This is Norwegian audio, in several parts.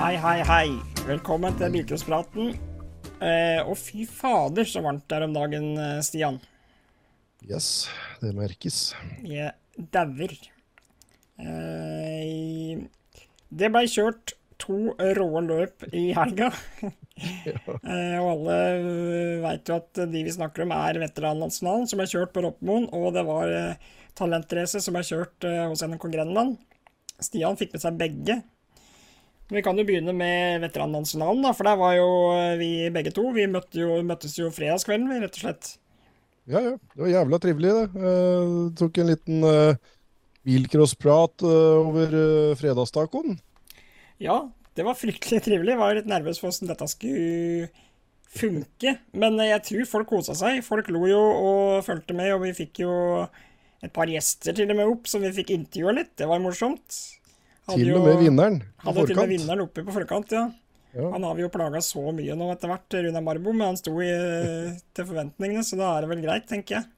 Hei, hei, hei. Velkommen til Bilcrosspraten. Eh, og fy fader, så varmt det er om dagen, eh, Stian. Yes, det merkes. Jeg dauer. Eh, det blei kjørt to rå løp i helga. eh, og alle veit jo at de vi snakker om, er veteranlandsfinalen, som er kjørt på Roppmoen. Og det var eh, talentrace som er kjørt eh, hos NRK Grenland. Stian fikk med seg begge. Vi kan jo begynne med veteranlandsfinalen, da, for der var jo eh, vi begge to. Vi møtte jo, møttes jo fredagskvelden, vi, rett og slett. Ja, ja. Det var jævla trivelig, det. Eh, tok en liten uh, bilcrossprat uh, over uh, fredagstacoen. Ja, det var fryktelig trivelig. Jeg var litt nervøs for hvordan dette skulle funke. Men jeg tror folk kosa seg. Folk lo jo og fulgte med, og vi fikk jo et par gjester til og med opp som vi fikk intervjua litt. Det var morsomt. Til og med vinneren hadde til og med vinneren oppe på forkant, ja. ja. Han har vi jo plaga så mye nå etter hvert, Runar Marbo, men han sto i, til forventningene, så da er det vel greit, tenker jeg.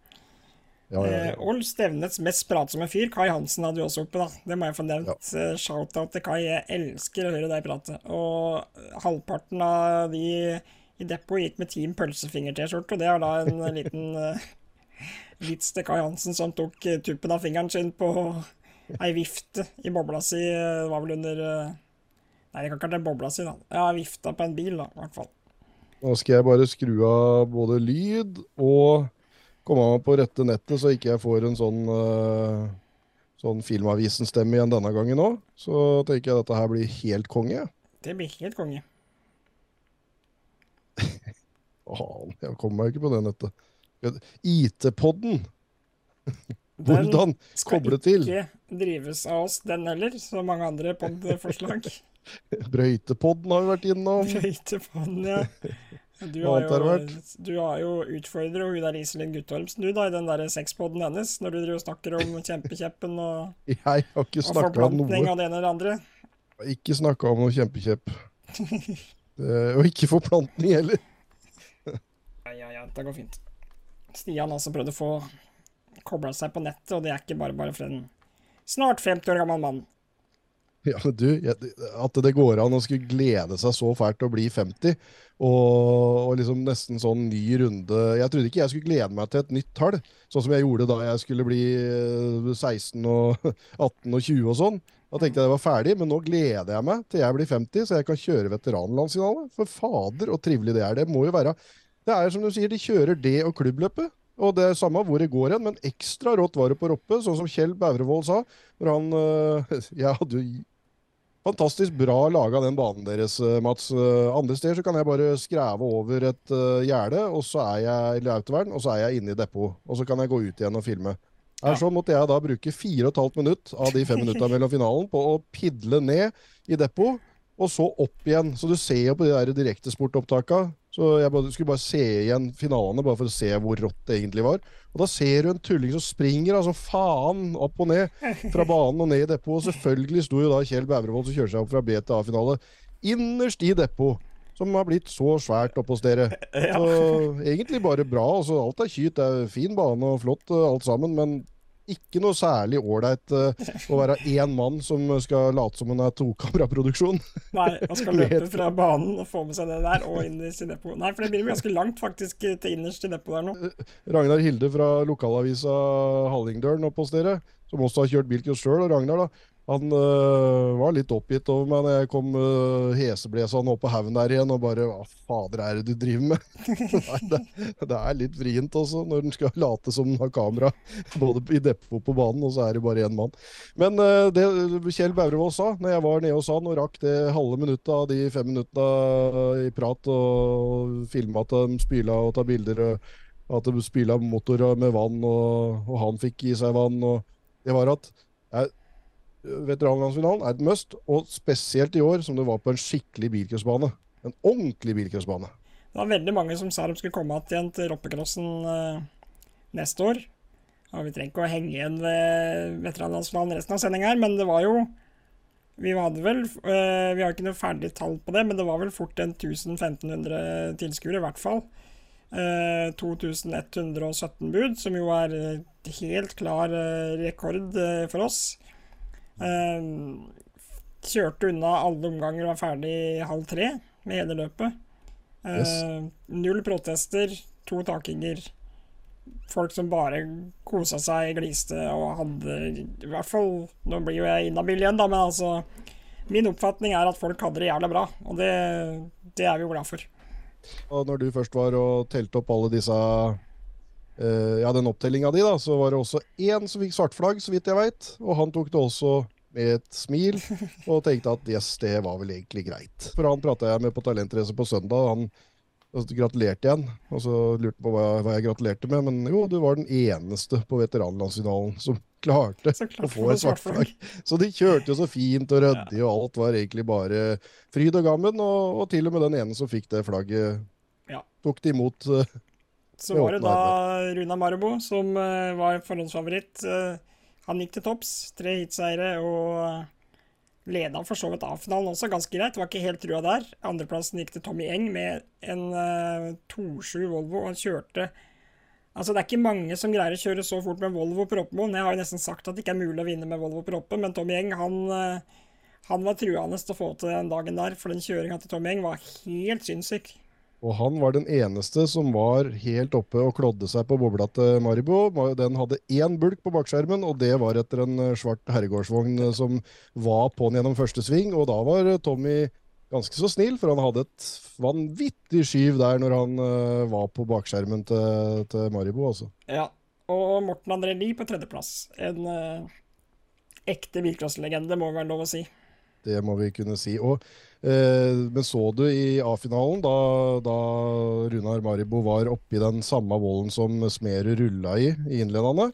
Ja, ja, ja. Og stevnets mest pratsomme fyr, Kai Hansen, hadde jo også oppe, da. Det må jeg få nevnt. Ja. Eh, shout-out til Kai. Jeg elsker å høre deg prate. Og halvparten av de i depot gikk med Team Pølsefinger-T-skjorte, og det er da en liten vits til Kai Hansen som tok tuppen av fingeren sin på ei vifte i bobla si. Det var vel under uh, Nei, det kan ikke være bobla si, da. Ja, vifta på en bil, da, i hvert fall. Nå skal jeg bare skru av både lyd og komme meg på rette nettet, så ikke jeg får en sånn, uh, sånn Filmavisen-stemme igjen denne gangen òg. Så tenker jeg at dette her blir helt konge. Det blir helt konge. Faen, jeg kommer meg ikke på det nettet. IT-podden! Hvordan koble til? Den skal ikke drives av oss, den heller, så mange andre pod-forslag. Brøytepodden har vi vært innom. Brøytepodden, ja. Du har, jo, du har jo utfordret hun der Iselin Guttormsen du da, i den der sexpoden hennes, når du driver og snakker om kjempekjeppen og, Jeg har ikke og forplantning av det ene eller andre. Jeg har Ikke snakka om noe kjempekjepp. og ikke forplantning heller. ja, ja, ja, det går fint. Stian altså prøvde å få kobla seg på nettet, og det er ikke bare bare for en snart 50 år gammel mann. Ja, men du, At det går an å skulle glede seg så fælt til å bli 50, og, og, liksom nesten sånn ny runde Jeg trodde ikke jeg skulle glede meg til et nytt tall, sånn som jeg gjorde da jeg skulle bli 16 og 18 og 20 og sånn. Da tenkte jeg det var ferdig, men nå gleder jeg meg til jeg blir 50, så jeg kan kjøre veteranlandsfinale. For fader, og trivelig det er. Det må jo være Det er som du sier, de kjører det og klubbløpet. Og det er samme hvor det går hen, men ekstra rått var det på Roppe, sånn som Kjell Baurevold sa. hvor han Jeg hadde jo Fantastisk bra laga den banen deres, Mats. Andre steder så kan jeg bare skreve over et gjerde, og så er jeg eller autovern, og så er jeg inne i depot. Og så kan jeg gå ut igjen og filme. Her så måtte jeg da bruke fire og et halvt minutt av de fem minutta mellom finalen på å pidle ned i depot og så opp igjen. Så du ser jo på de direktesportopptaka. Så jeg bare, skulle bare se igjen finalene, bare for å se hvor rått det egentlig var. Og da ser du en tulling som springer altså faen opp og ned fra banen og ned i depot. Og selvfølgelig sto jo da Kjell Bævrevold som kjører seg opp fra B til A-finale innerst i depot. Som har blitt så svært oppe hos dere. Så egentlig bare bra. Altså, alt er kyt. Det er fin bane og flott alt sammen. Men ikke noe særlig ålreit uh, å være én mann som skal late som en er tokameraproduksjon. Nei, han skal løpe fra banen og få med seg det der og inn i sin. Nei, for det blir ganske langt faktisk til innerst i depot der nå. Eh, Ragnar Hilde fra lokalavisa Hallingdølen oppe hos dere, som også har kjørt bilcross sjøl, og Ragnar, da. Han øh, var litt oppgitt over meg når jeg kom øh, heseblesende opp på haugen der igjen og bare Hva fader er det du driver med? Nei, det, det, er litt vrient også, når en skal late som en har kamera både i depot på banen, og så er det bare én mann. Men øh, det Kjell Baurevold sa når jeg var nede hos han og rakk det halve minuttet av de fem minutta i prat og filma at de spyla og tar bilder, og at de spyla motorer med vann, og, og han fikk i seg vann, og det var at jeg veteranlandsfinalen er et must, og spesielt i år som det var på en skikkelig bilcrossbane. En ordentlig bilcrossbane. Det var veldig mange som sa de skulle komme igjen til roppecrossen eh, neste år. Og vi trenger ikke å henge igjen ved veteranlandsfinalen resten av sendinga her, men det var jo Vi hadde vel eh, Vi har ikke noe ferdig tall på det, men det var vel fort en 1500 tilskuere, i hvert fall. Eh, 2117 bud, som jo er helt klar rekord for oss. Ehm, kjørte unna alle omganger og var ferdig halv tre med hele løpet. Yes. Uh, null protester, to takinger. Folk som bare kosa seg, gliste og hadde I hvert fall Nå blir jo jeg inhabil igjen, da, men altså Min oppfatning er at folk hadde det jævla bra, og det, det er vi jo glad for. Og når du først var og telte opp alle disse Ja, den opptellinga di, da, så var det også én som fikk svart flagg, så vidt jeg veit. Og han tok det også med et smil og tenkte at yes, det var vel egentlig greit. For han prata jeg med på Talentrace på søndag. Han altså, gratulerte igjen. Og så lurte på hva, hva, jeg gratulerte med. Men jo, du var den eneste på veteranlandsfinalen som klarte å få et svart flagg. Så de kjørte jo så fint og ryddig, og alt var egentlig bare fryd og gammen. Og, og, til og med den ene som fikk det flagget, ja. tok det imot. Uh, så var det da Runa Marbo som uh, var forhåndsfavoritt. Uh, han gikk til topps. Tre hitseiere og leda for så vidt A-finalen også ganske greit. Var ikke helt trua der. Andreplassen gikk til Tommy Eng med en uh, eh, 2.7 Volvo. Og han kjørte Altså, det er ikke mange som greier å kjøre så fort med Volvo Proppemoen. Jeg har jo nesten sagt at det ikke er mulig å vinne med Volvo Proppe, men Tommy Eng, han, uh, han var truende til å få til den dagen der. For den kjøringa til Tommy Eng var helt sinnssyk. Og han var den eneste som var helt oppe og klådde seg på bobla til Maribo. Den hadde én bulk på bakskjermen, og det var etter en eh, svart herregårdsvogn eh, som var på'n gjennom første sving. Og da var eh, Tommy ganske så snill, for han hadde et vanvittig skyv der når han var på bakskjermen til, til Maribo. Altså. Ja, og Morten André Lie på tredjeplass. En uh, ekte bilcrosslegende, må vel lov å si. Det må vi kunne si. Og Eh, men så du i A-finalen, da, da, Runar Maribo var oppi den samme volden som Smerud rulla i i innledende?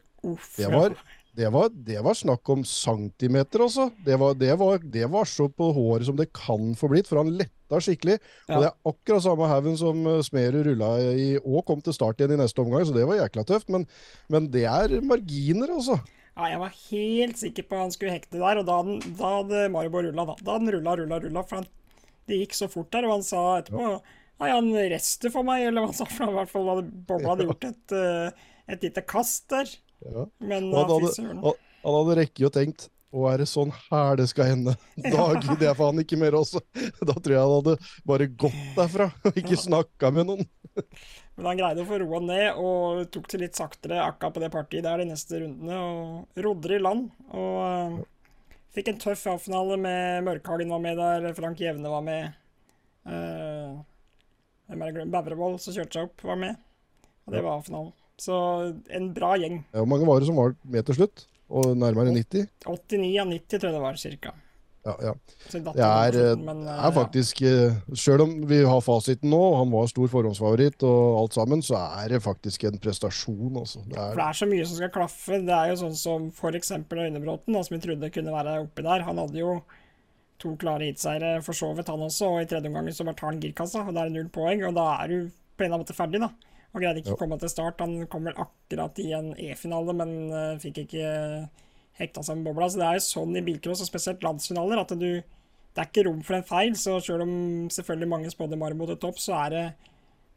Det var, det, var, det var, snakk om centimeter, altså. Det var, det, var, det var, så på håret som det kan få blitt, for han letta skikkelig. Ja. Og det er akkurat samme haugen som Smerud rulla i og kom til start igjen i neste omgang, så det var jækla tøft. Men, men det er marginer, altså. Ja, jeg var helt sikker på at han skulle hekte der, og da, da hadde Maribo rulla, da. Da hadde han rulla, rulla, rulla, for han det gikk så fort der, og han sa etterpå Nei, han rester for meg, eller hva han sa. For i hvert fall hadde Bobla hadde gjort et, eh, et lite kast der. Ja. Men han hadde, han, han hadde rekket og tenkt og er det sånn her det skal hende? Da gidder jeg faen ikke mer også. Da tror jeg han hadde bare gått derfra og ikke snakka med noen. Men han greide å få roa ned og tok det litt saktere akkurat på det partiet der de neste rundene. Og rodde i land. Og uh, Fikk en tøff A-finale med Mørkhagen var med der, Frank Jevne var med. Uh, Bævrevoll som kjørte seg opp, var med. Og det var A-finalen. Så en bra gjeng. Hvor mange var det som var med til slutt? Og nærmere 90? 89 av 90, tror jeg det var, cirka. Ja, ja. Det er, slutten, men, er eh, faktisk. Eh, selv om vi har fasiten nå, han var stor forhåndsfavoritt og alt sammen, så er det faktisk en prestasjon. Altså. Det er, for det er så mye som skal klaffe. Det er jo sånn som f.eks. Øynebråten, som vi trodde kunne være oppi der. Han hadde jo to klare heatseiere for så vidt, han også, og i tredje omgang så bare tar han girkassa, og da er det null poeng, og da er du på en måte ferdig, da. Og greide ikke å komme til start. Han kom vel akkurat i en E-finale, men uh, fikk ikke hekta seg med bobla. Så det er jo sånn i bilcross, og spesielt landsfinaler, at du Det er ikke rom for en feil. Så selv om selvfølgelig mange spådde Marmo til topp, så er det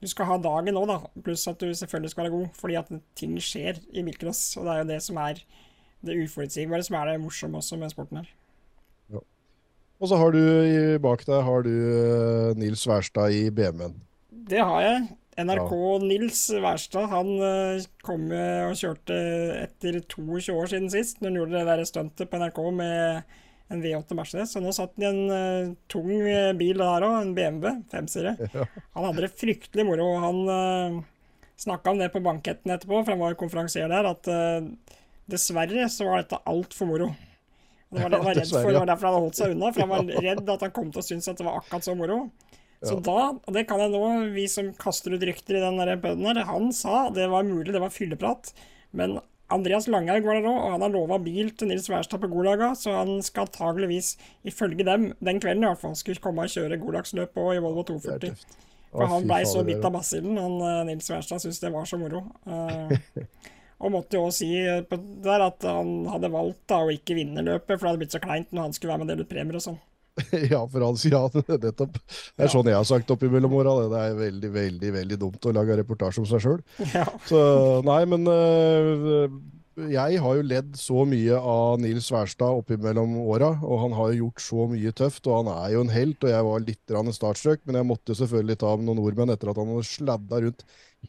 Du skal ha dagen òg, da. Pluss at du selvfølgelig skal være god. Fordi at ting skjer i bilcross, og det er jo det som er det uforutsigbare, som er det morsomme også med sporten her. Ja. Og så har du bak deg har du eh, Nils Wærstad i BMW-en. Det har jeg. NRK. Nils Wærstad han uh, kom og kjørte etter 22 år siden sist, når han gjorde det der stuntet på NRK med en V8 Mercedes. Og nå satt han i en uh, tung eh, bil der òg, en BMW 5-serie. Ja. Han hadde det fryktelig moro. Han uh, snakka om det på banketten etterpå, for han var konferansier der, at uh, dessverre så var dette altfor moro. Det var, det, var redd for, det var derfor han hadde holdt seg unna, for han var redd at han kom til å synes at det var akkurat så moro. Så da, og det kan jeg nå, vi som kaster ut rykter i den pøden her, han sa det var mulig, det var fylleprat. Men Andreas Langhaug var der òg, og han har lova bil til Nils Wærstad på Golaga, så han skal antageligvis, ifølge dem, den kvelden i hvert fall, skulle komme og kjøre Godagsløp i Volvo 240. For han blei så bitt av basillen, han eh, Nils Wærstad syntes det var så moro. Uh, og måtte jo si der at han hadde valgt da å ikke vinne løpet, for det hadde blitt så kleint når han skulle være med og dele ut premier og sånn. ja, for han sier ja, nettopp. Det er sånn jeg har sagt opp oppimellom åra. Det er veldig, veldig veldig dumt å lage reportasje om seg sjøl. Ja. Så nei, men uh, jeg har jo ledd så mye av Nils Wærstad oppimellom åra, og han har jo gjort så mye tøft, og han er jo en helt, og jeg var litt startstruck, men jeg måtte selvfølgelig ta med noen nordmenn etter at han hadde sladda rundt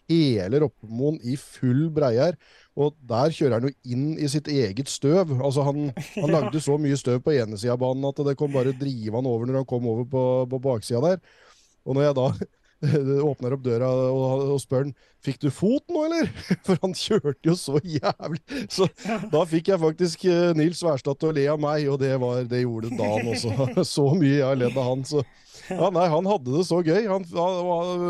hele Roppemoen i full breier. Og der kjører han jo inn i sitt eget støv. Altså han, han lagde så mye støv på ene sida av banen at det kom bare drivende over når han kom over på, på baksida der. Og når jeg da åpner opp døra og, og spør han Fikk du fot nå, eller? For han kjørte jo så jævlig. Så da fikk jeg faktisk eh, Nils Wærstad til å le av meg, og det, var, det gjorde Dan også. Så mye jeg har ledd av han. Så ja, nei, han hadde det så gøy. Han,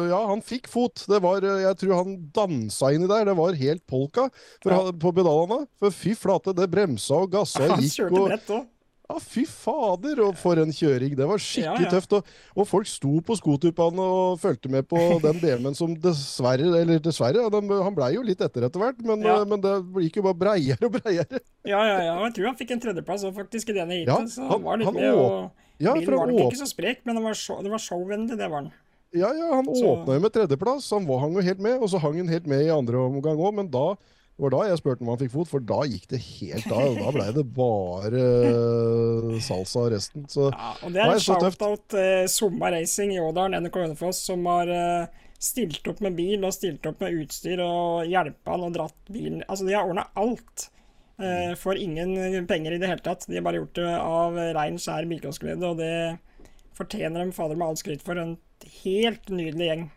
ja, han fikk fot. Det var, eh, jeg tror han dansa inni der. Det var helt polka for, ja. på pedalene. For fy flate, det bremsa og gassa og gikk. Han kjørte brett òg. Ja, fy fader, og for en kjøring. Det var skikkelig ja, ja. tøft. Og, og, folk sto på skotuppene og fulgte med på den BMW-en som dessverre Eller dessverre, den, han blei jo litt etter etter hvert, men, ja. men, det gikk jo bare breiere og breiere. Ja, ja, ja. Jeg tror han fikk en tredjeplass òg, faktisk, i denne heaten. så han var litt med, og bilen var nok ikke så sprek, men det var, show, det var showvennlig, det var han. Ja, ja, han så... åpna jo med tredjeplass. Han hang jo helt med, og så hang han helt med i andre omgang òg, men da det var da jeg spurte om han fikk fot, for da gikk det helt av. Da blei det bare salsa og resten. Så, ja, og det er shout-out uh, Somma Racing i Ådalen, NRK Hønefoss, som har uh, stilt opp med bil og stilt opp med utstyr og hjulpet han og dratt bilen. Altså, de har ordna alt. Uh, for ingen penger i det hele tatt. De har bare gjort det av rein, skjær bilcrossglede, og det fortjener de fader med all skryt for. En helt nydelig gjeng.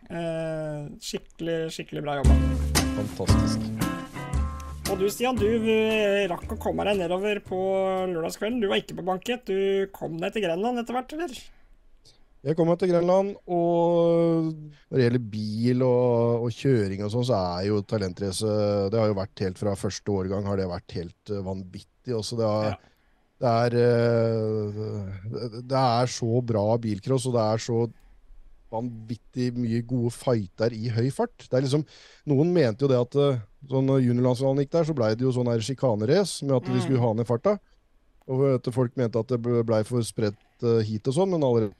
skikkelig, skikkelig bra jobba. Fantastisk. Og du Stian, du eh, rakk å komme deg nedover på lørdagskvelden. Du var ikke på banket. Du kom deg til Grenland etter hvert, eller? Jeg kom meg til Grenland, og når det gjelder bil og, og kjøring og sånn, så er jo talentrace Det har jo vært helt fra første årgang har det vært helt uh, vanvittig. Også det, har, ja. det, er, uh, det er så bra bilcross, og det er så vanvittig mye gode fighter i høy fart. Det er liksom, Noen mente jo det at uh, sånn Når juniorlandsfinalen gikk der, så blei det jo sånn sjikanerace med at de skulle ha ned farta. Og vet, Folk mente at det blei for spredt uh, hit og sånn, men allerede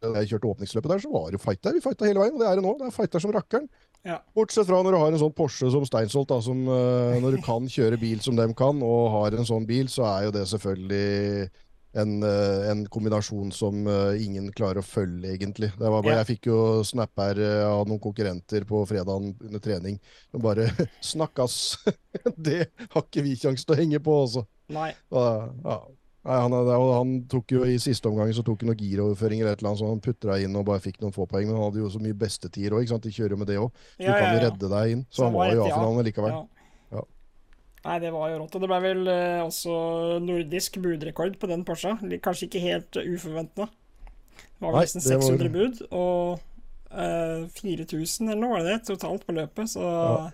da jeg kjørte åpningsløpet der, så var det fighter fight der. Vi fighta hele veien, og det er det nå. Det er fighter som rakkeren. Ja. Bortsett fra når du har en sånn Porsche som Steinsholt, da, som uh, når du kan kjøre bil som dem kan, og har en sånn bil, så er jo det selvfølgelig en, eh, en, kombinasjon som uh, ingen klarer å følge, egentlig. Bare, ja. Jeg fikk jo snapper her av noen konkurrenter på fredagen under trening. som bare 'Snakkas!' det har ikke vi kjangs til å henge på, altså. Nei. Uh, ja. Nei, han, han, tok jo I siste omgang så tok han noen giroverføringer, eller et eller annet, så han putra inn og bare fikk noen få poeng. Men han hadde jo så mye bestetider òg, de kjører jo med det òg. Så ja, du kan jo redde deg inn. Så, så han var jo A-finalen likevel. Nei, det var jo rått. Og det ble vel eh, også nordisk budrekord på den Porscha. Kanskje ikke helt uforventa. Det var vel nesten 600 var... bud, og eh, 4000 eller noe var det totalt på løpet, så ja.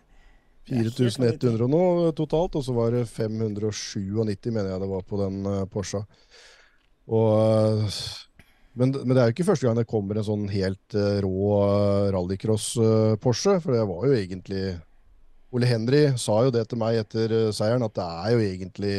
4100 og noe totalt, og så var det 597, mener jeg det var på den uh, Porscha. Og, uh, men, men, det er jo ikke første gang det kommer en sånn helt uh, rå uh, rallycross-Porsche, for det var jo egentlig Ole Henry sa jo det til meg etter uh, seieren, at det er jo egentlig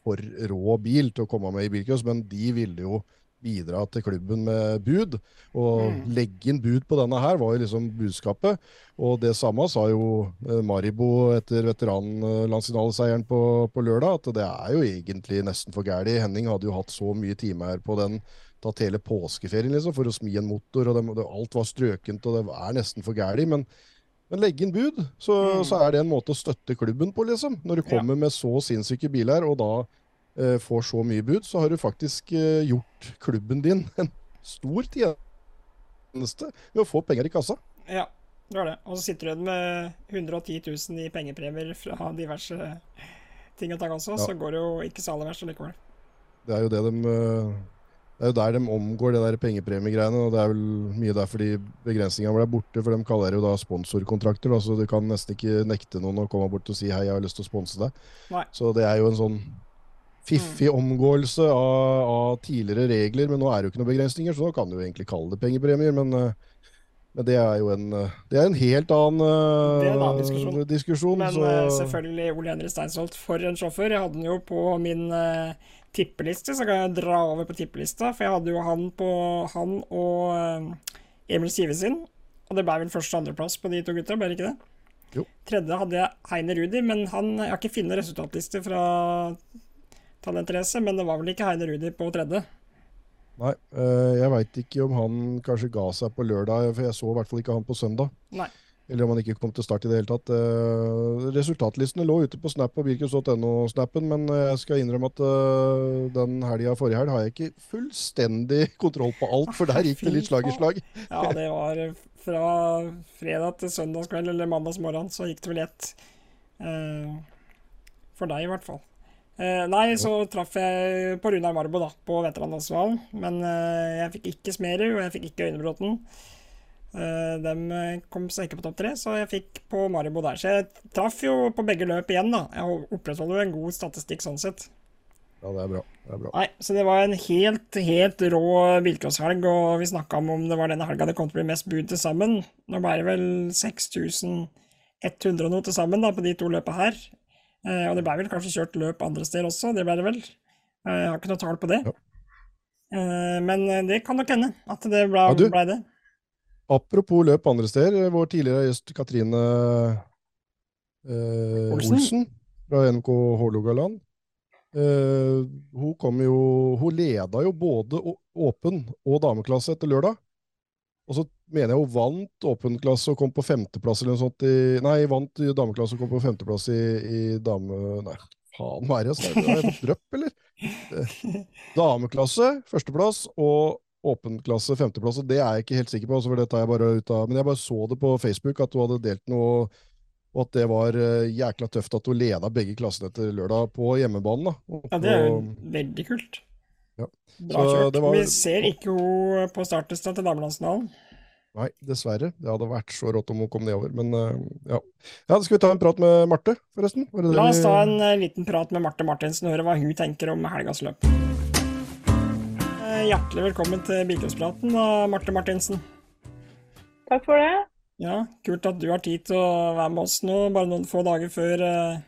for rå bil til å komme med i bilcross, men de ville jo bidra til klubben med bud. Og mm. legge inn bud på denne her var jo liksom budskapet. Og det samme sa jo uh, Maribo etter veteranlandsfinaleseieren på, på lørdag, at det er jo egentlig nesten for gæli. Henning hadde jo hatt så mye timer på den tatt hele påskeferien liksom, for å smi en motor, og det, det, alt var strøkent, og det er nesten for gæli. Men men legge inn bud, så, mm. så, er det en måte å støtte klubben på, liksom. Når du kommer ja. med så sinnssyke biler, og da eh, får så mye bud, så har du faktisk eh, gjort klubben din en stor tjeneste ved å få penger i kassa. Ja, det var det. Og så sitter du igjen med 110 000 i pengepremier fra diverse ting og tang også, ja. så går det jo ikke så aller verst likevel. Det er jo det de uh, det er jo der de omgår det der pengepremiegreiene. og Det er vel mye derfor de begrensningene ble borte. For de kaller det jo da sponsorkontrakter. Så du kan nesten ikke nekte noen å komme bort og si 'hei, jeg har lyst til å sponse deg'. Nei. Så det er jo en sånn fiffig mm. omgåelse av, av, tidligere regler. Men nå er det jo ikke noen begrensninger, så nå kan du jo egentlig kalle det pengepremier. Men, eh, men det er jo en, eh, det er en helt annen, en annen diskusjon. diskusjon. Men så... selvfølgelig Ole Henri Steinsholt, for en sjåfør. Jeg hadde den jo på min uh, tippeliste, så kan jeg dra over på tippelista. For jeg hadde jo han på han og uh, Emil Sive sin. Og det ble vel første- og andreplass på de to gutta, ble det ikke det? Jo. Tredje hadde jeg Heine Rudi, men han, jeg har ikke funnet resultatliste fra Talentrace, men det var vel ikke Heine Rudi på tredje. Nei, eh, jeg veit ikke om han kanskje ga seg på lørdag, for jeg så i hvert fall ikke han på søndag. Nei. Eller om han ikke kom til start i det hele tatt. Eh, resultatlistene lå ute på Snap og Birkus.no-snappen, men jeg skal innrømme at eh, den helga forrige helg har jeg ikke fullstendig kontroll på alt, for der gikk det litt slag i slag. Ja, det var fra fredag til søndagskveld eller mandagsmorgen, så gikk det vel ett. For deg, i hvert fall. Eh, nei, så traff jeg på Runar Marbo da, på veteranlandsvalen. Men eh, jeg fikk ikke Smerud, og jeg fikk ikke Øynebråten. Eh, dem eh, kom seg ikke på topp tre, så jeg fikk på Maribo der. Så jeg traff jo på begge løp igjen, da. Jeg opprettholder jo en god statistikk sånn sett. Ja, det er bra. Det er bra. Nei, Så det var en helt, helt rå bilcrosshelg, og vi snakka om om det var denne helga det kom til å bli mest bud til sammen. Nå ble det vel 6100 og noe til sammen da, på de to løpa her. Eh, og det ble vel kanskje kjørt løp andre steder også, det ble det vel. Eh, jeg har ikke noe tall på det. Ja. Eh, men det kan nok hende at det ble, ja, ble, det. Apropos løp andre steder. Vår tidligere gjest Katrine eh, Olsen. Olsen. fra NMK Hålogaland. Eh, hun kom jo Hun leda jo både åpen og dameklasse etter lørdag. Og så mener jeg hun vant åpen klasse og kom på femteplass eller noe sånt i Nei, vant dameklasse og kom på femteplass i, i dame... Nei, faen, hva er det? Drøpp, eller? Eh, dameklasse førsteplass og åpen klasse femteplass, og det er jeg ikke helt sikker på. for det tar jeg bare ut av, Men jeg bare så det på Facebook at hun hadde delt noe, og at det var uh, jækla tøft at hun leda begge klassene etter lørdag på hjemmebanen. da. ja, det er jo veldig kult. Bra kjørt. Var... Vi ser ikke henne på startlista til damelandsfinalen. Nei, dessverre. Det hadde vært så rått om hun kom nedover. Men uh, ja. ja. Skal vi ta en prat med Marte, forresten? La oss ta en uh, liten prat med Marte Martinsen og høre hva hun tenker om helgas løp. Uh, hjertelig velkommen til Bilcrosspraten, Marte Martinsen. Takk for det. Ja, Kult at du har tid til å være med oss nå, bare noen få dager før eh,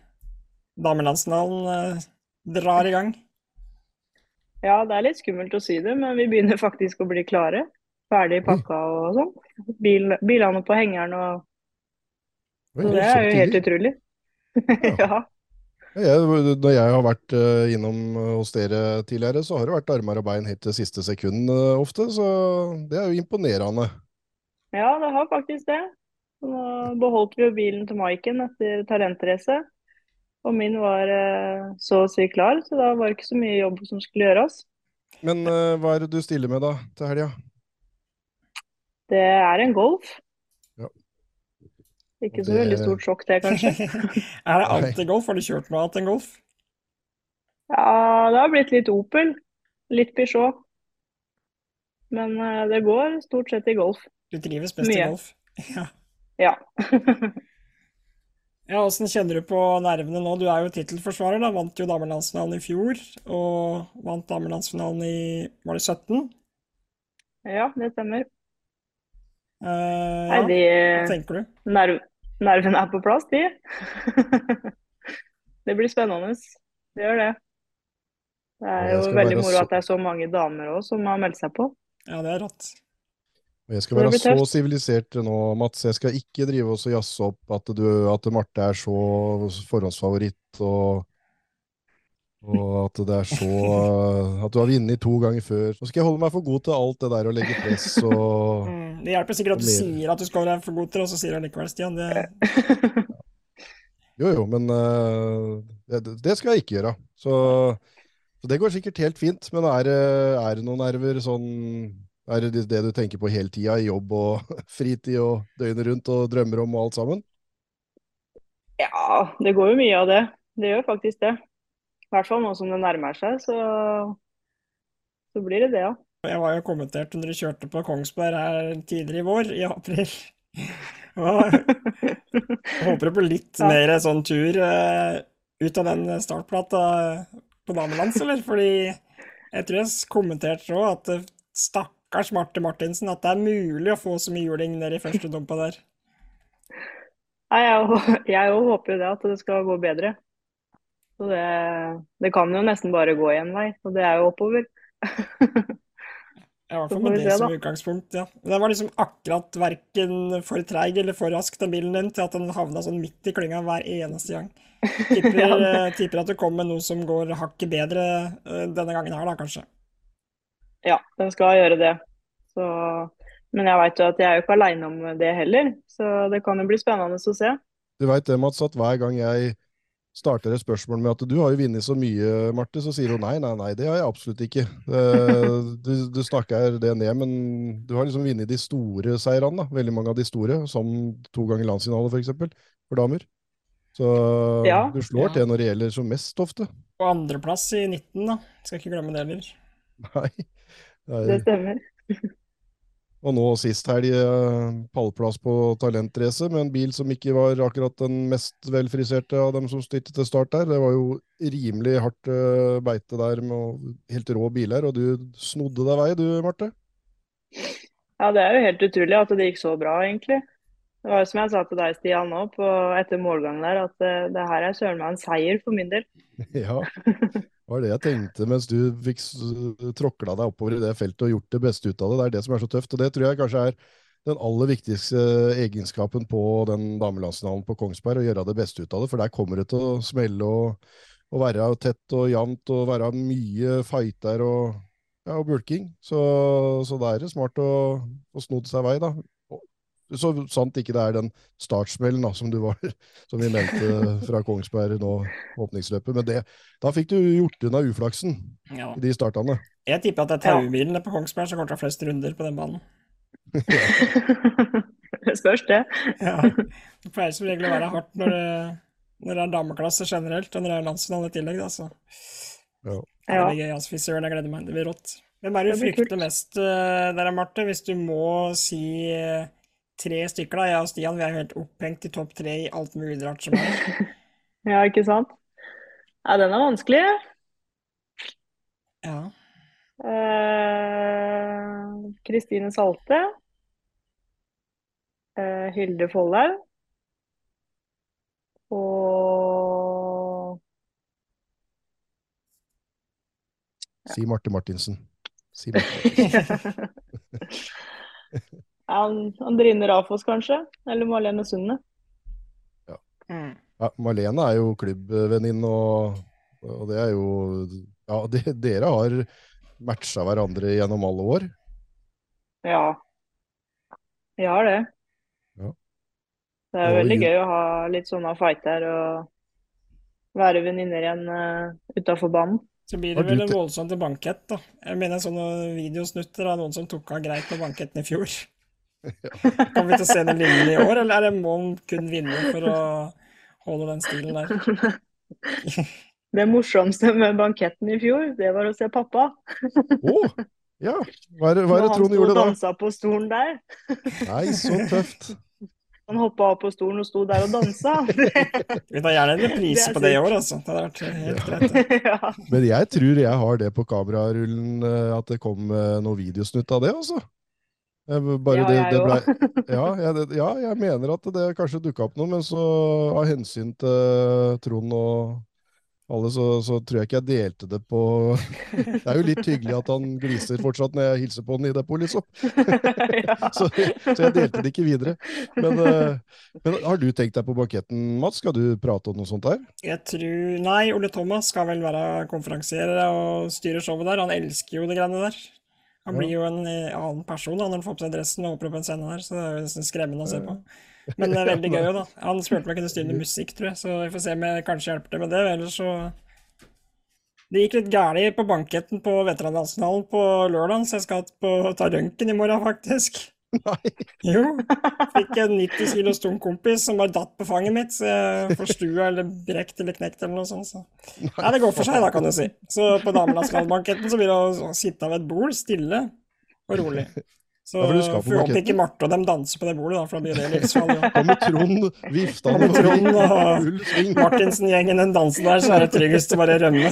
damelandsfinalen drar i gang. Ja, det er litt skummelt å si det, men vi begynner faktisk å bli klare. Ferdig pakka og sånn. Bil, bilene på hengeren og Så det er jo helt utrolig. ja. Jeg, når jeg har vært uh, innom eh, hos dere tidligere, så har det vært armer og bein helt til siste sekund uh, ofte. Så det er jo imponerende. Ja, det har faktisk det. Nå beholdt vi jo bilen til Maiken etter talentrace. Og min var eh, så å si klar, så da var det ikke så mye jobb som skulle gjøres. Men hva er det du stiller med da til helga? Det er en Golf. Ja. Ikke så det... veldig stort sjokk det, kanskje. er det alltid Golf? Har du kjørt noe annet enn Golf? Ja, det har blitt litt Opel. Litt Peugeot. Men uh, det går stort sett i Golf. Du trives best Mye. i Golf? ja. ja. Ja, Åssen kjenner du på nervene nå? Du er jo tittelforsvarer, da. Vant jo damelandsfinalen i fjor. Og vant damelandsfinalen i Var det 17? Ja, det stemmer. Uh, Nei, de, Hva tenker du? Nerv, nervene er på plass, de. det blir spennende. Det gjør det. Det er jo veldig moro at det er så mange damer òg som har meldt seg på. Ja, det er rått. Jeg skal være så sivilisert nå, Mats. Jeg skal ikke drive oss og jazze opp at, du, at Marte er så forhåndsfavoritt, og, og at det er så At du har vunnet to ganger før. Så skal jeg holde meg for god til alt det der å legge press og mm, Det hjelper sikkert at du sier at du skal være for god til det, og så sier du likevel, Stian. Det... Jo, jo, men uh, det, det, skal jeg ikke gjøre. Så, så, det går sikkert helt fint. Men er, er det noen nerver sånn er det det du tenker på hele tida, i jobb og fritid og døgnet rundt og drømmer om og alt sammen? Ja, det går jo mye av det. Det gjør faktisk det. I hvert fall nå som det nærmer seg, så, så blir det det, ja. Jeg var jo kommentert når du kjørte på Kongsberg her tidligere i vår, i april. Jeg håper det blir litt ja. mer sånn tur uh, ut av den startplata på damelands, eller? Fordi jeg tror jeg kommenterte òg at stakkars Marte Martinsen at det er mulig å få så mye juling ned i første dumpa der. Nei, jeg òg håper jo det, at det skal gå bedre. Så det, det, kan jo nesten bare gå én vei, og det er jo oppover. I hvert fall med det som utgangspunkt, ja. Den var liksom akkurat verken for treig eller for rask, den bilen din, til at den havna sånn midt i klynga hver eneste gang. Tipper, ja. Eh, tipper at du kom med noe som går hakket bedre eh, denne gangen her, da, kanskje. Ja, den skal gjøre det. Så, men jeg veit jo at jeg er jo ikke aleine om det heller, så det kan jo bli spennende å se. Du veit det, Mats, at hver gang jeg starter et spørsmål med at du har jo vunnet så mye, Marte, så sier hun nei, nei, nei, det har jeg absolutt ikke. Du, du snakker det ned, men du har liksom vunnet de store seirene, da. Veldig mange av de store, som to ganger landsfinale, f.eks., for, for damer. Så ja, du slår ja. til når det gjelder som mest ofte. På andreplass i 19, da. Skal ikke glemme det heller. Nei. Det, er... Det stemmer. Og nå sist helg eh, pallplass på talentrace med en bil som ikke var akkurat den mest velfriserte av dem som styrte til start der. Det var jo rimelig hardt uh, beite der med helt rå biler, og du snodde deg vei du, Marte? Ja, det er jo helt utrolig at det gikk så bra, egentlig. Det var som jeg sa til deg, Stian, nå på, etter målgangen der, at det, det her er søren meg en seier for min del. ja, det var det jeg tenkte mens du fikk tråkla deg oppover i det feltet og gjort det beste ut av det. Det er det som er så tøft. Og det tror jeg kanskje er den aller viktigste egenskapen på den damelandsfinalen på Kongsberg, å gjøre det beste ut av det. For der kommer det til å smelle og, og være tett og jevnt og være mye fighter og, ja, og bulking. Så, så da er det smart å, å snodd seg vei, da. Så sant ikke det er den startsmellen som du var, som vi nevnte fra Kongsberg nå, åpningsløpet. Men det, da fikk du gjort unna uflaksen ja. i de startene. Jeg tipper at det er taubilen på Kongsberg som kommer til å ha flest runder på den banen. det spørs, det. ja. Det pleier som regel å være hardt når det, når det er dameklasse generelt, og når det er landsfinale i tillegg, da, så ja. Det blir gøy, altså. Fy søren, jeg gleder meg. Det blir rått. Hvem er det du frykter mest uh, der, Marte, hvis du må si uh, tre stykker, da. Jeg og Stian vi er helt opphengt i topp tre i alt mulig rart som er. ja, ikke sant? Ja, den er vanskelig. Ja. Kristine uh, Salte. Uh, Hilde Follhaug. Og ja. Si Marte Martinsen. Si Marte Martinsen. Andrine Rafoss, kanskje? Eller Marlene Sunde. Ja. Mm. ja. Marlene er jo klubbvenninne, og, og, det er jo Ja, de, dere har matcha hverandre gjennom alle år? Ja. Vi har det. Ja. Det er veldig gøy å ha litt sånne fighter og være venninner igjen uh, utafor banen. Så blir det vel en voldsom til bankett, da. Jeg mener sånne videosnutter av noen som tok av greit på banketten i fjor. Kan vi til å se noe lignende i år, eller er det må kun vinne for å holde den stilen der? Det morsomste med banketten i fjor, det var å se pappa. Oh, ja. Hva er hva er det Trond gjorde da? Han sto og dansa på stolen der. Nei, så tøft. Han hoppa av på stolen og sto der og dansa. Vi tar gjerne en reprise på det i år, altså. Det hadde vært helt greit. ja. Men jeg tror jeg har det på kamerarullen, eh, at det kom eh, noe videosnutt av det, altså. Bare ja, det, det ble, ja, jeg, ja, jeg mener at det kanskje dukka opp noe, men så av hensyn til Trond og alle, så, så, tror jeg ikke jeg delte det på Det er jo litt hyggelig at han gliser fortsatt når jeg hilser på han i depot, liksom. så, så, jeg delte det ikke videre. Men, eh, men, har du tenkt deg på banketten, Mats? Skal du prate om noe sånt der? Jeg tror Nei, Ole Thomas skal vel være konferansier og styre showet der. Han elsker jo de greiene der. Han blir jo en eh, annen person da, når han får på seg dressen og hopper opp en scene der, så det er jo nesten skremmende å se på. Men det er veldig gøy da. Han spurte om jeg kunne styre musikk, tror jeg, så vi får se om jeg kanskje hjelper til med det. Ellers så Det gikk litt galt på banketten på Veteranlandsfinalen på lørdag, så jeg skal på, ta røntgen i morgen, faktisk. Nei. Jo. Fikk en 90 kilos tung kompis som bare datt på fanget mitt, så jeg forstua eller brekt eller knekt eller noe sånt. Så. Nei, det går for seg, da, kan du si. Så på damelandsbanketten så blir det å sitte ved et bord stille og rolig. Så ja, får håpe ikke Marte og dem danser på det bordet, da, for da blir det livsfarlig. Ja. Kommer Trond viftende med Trond og Martinsen-gjengen den dansen der, så er det tryggest å bare rømme.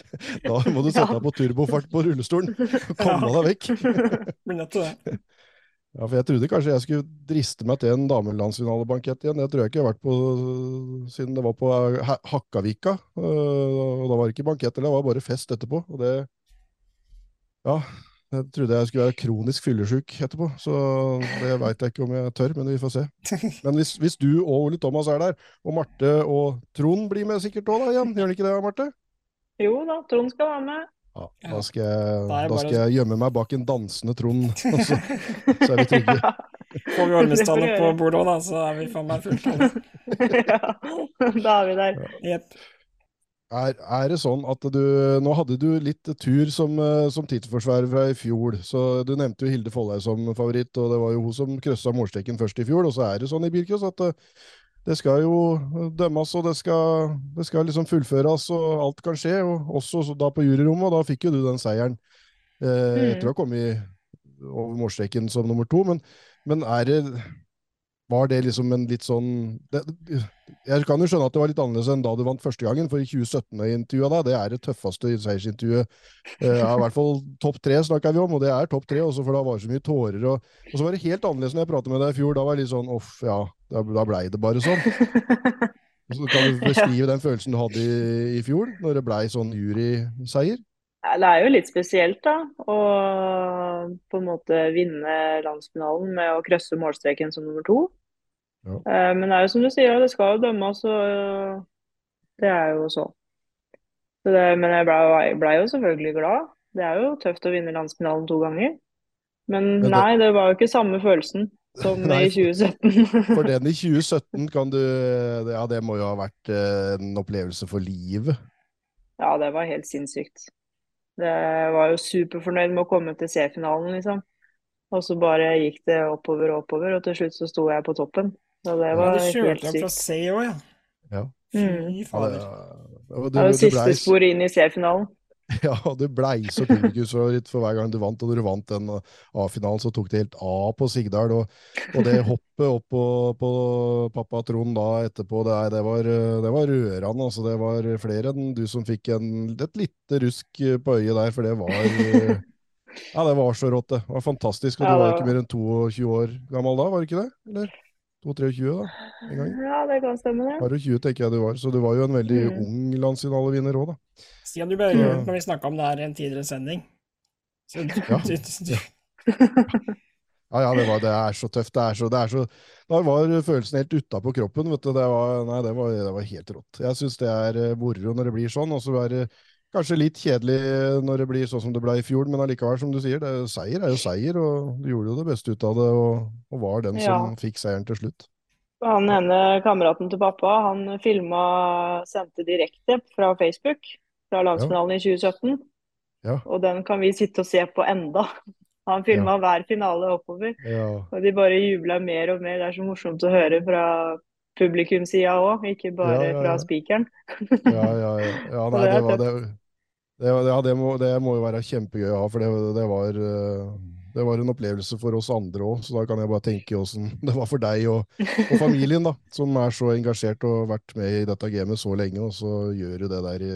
Da må du sette deg på turbofart på rullestolen komme deg vekk. Blir nødt til det. Ja, for Jeg trodde kanskje jeg skulle driste meg til en damelandsfinalebankett igjen. Det tror jeg ikke jeg har vært på siden det var på Hakkavika. Og da var det ikke bankett, det var bare fest etterpå. Og det Ja, Jeg trodde jeg skulle være kronisk fyllesyk etterpå, så det veit jeg ikke om jeg tør, men vi får se. Men hvis, hvis du og Ole Thomas er der, og Marte og Trond blir med sikkert òg, da igjen, gjør de ikke det, Marte? Jo da, Trond skal være med. Ja, da skal, jeg, da skal jeg gjemme meg bak en dansende Trond, og så, så er vi trygge. Ja. Får vi Ormestallet på bordet òg, da, så er vi faen meg fulltallet. ja, da er vi der. Yep. Er, er, det sånn at du Nå hadde du litt tur som, eh, som tittelforsvarer fra i fjor. så Du nevnte jo Hilde Folløy som favoritt, og det var jo hun som krøssa målstreken først i fjor. Og så er det sånn i bilcross at det, skal jo dømmes, og det skal, det skal, liksom fullføres, og alt kan skje. og Også da på juryrommet, og da fikk jo du den seieren eh, mm. etter å ha kommet over målstreken som nummer to. Men, men er det var det liksom en litt sånn det, Jeg kan jo skjønne at det var litt annerledes enn da du vant første gangen, for i 2017-intervjuet da, det er det tøffeste seiersintervjuet. Eh, I hvert fall topp tre snakker vi om, og det er topp tre, også for da var det så mye tårer. Og, og, så var det helt annerledes når jeg pratet med deg i fjor. Da var det litt sånn off, ja, da, da blei det bare sånn. Så kan du beskrive den følelsen du hadde i, i fjor, når det blei sånn juryseier? Det er jo litt spesielt, da. Å på en måte vinne landsfinalen med å krøsse målstreken som nummer to. Ja. Eh, men det er jo som du sier, det skal jo dømmes, og det er jo så. så det, men jeg blei ble jo selvfølgelig glad. Det er jo tøft å vinne landsfinalen to ganger. Men, nei, det var jo ikke samme følelsen som nei, i 2017. for den i 2017 kan du Ja, det må jo ha vært eh, en opplevelse for livet? Ja, det var helt sinnssykt. Det var jo superfornøyd med å komme til C-finalen, liksom. Og så bare gikk det oppover og oppover, og til slutt så sto jeg på toppen. Så det var ja, helt sykt. fra C òg, ja. ja. Fy fader. Ja, det, var det siste ble... sporet inn i C-finalen. Ja, du blei så publikumsfavoritt for hver gang du vant. Og når du vant den A-finalen, så tok det helt av på Sigdal. Og, og det hoppet opp på, på pappa Trond da etterpå, det, det, var, det var rørende. Altså, det var flere enn du som fikk en, et lite rusk på øyet der, for det var Ja, det var så rått, det. Det var fantastisk. Og du var ikke mer enn 22 år gammel da, var du ikke det? Eller? 22-23 da, en gang. Ja, det kan stemme, det. Og 20 tenker jeg du var, så du var jo en veldig mm. ung landsfinalevinner òg, da. Stian, du ble rørt når vi snakka om det her i en tidligere sending. Så, ja. ja, ja, det, var, det, er så tøft. Det er så, det er så Da var følelsen helt utapå kroppen. vet du. Det var, nei, det var, det var helt rått. Jeg syns det er eh, moro når det blir sånn. Og så er det kanskje litt kjedelig når det blir sånn som det ble i fjor, men allikevel, som du sier, det, seier er jo seier, og du gjorde jo det beste ut av det, og, og var den ja. som fikk seieren til slutt. Han ene kameraten til pappa, han filma, sendte direkte fra Facebook fra landsfinalen ja. i 2017. Ja. Og den kan vi sitte og se på enda. Han filma ja. hver finale oppover, og de bare jubla mer og mer. Det er så morsomt å høre fra publikumssida òg, ikke bare fra spikeren. ja, ja, ja. Nei, det var det. Det, ja, det må, det må, jo være kjempegøy å ha, for det, det, var, eh, det, var, en opplevelse for oss andre òg. Så da kan jeg bare tenke åssen det var for deg og, og, familien, da, som er så engasjert og vært med i dette gamet så lenge, og så gjør du det der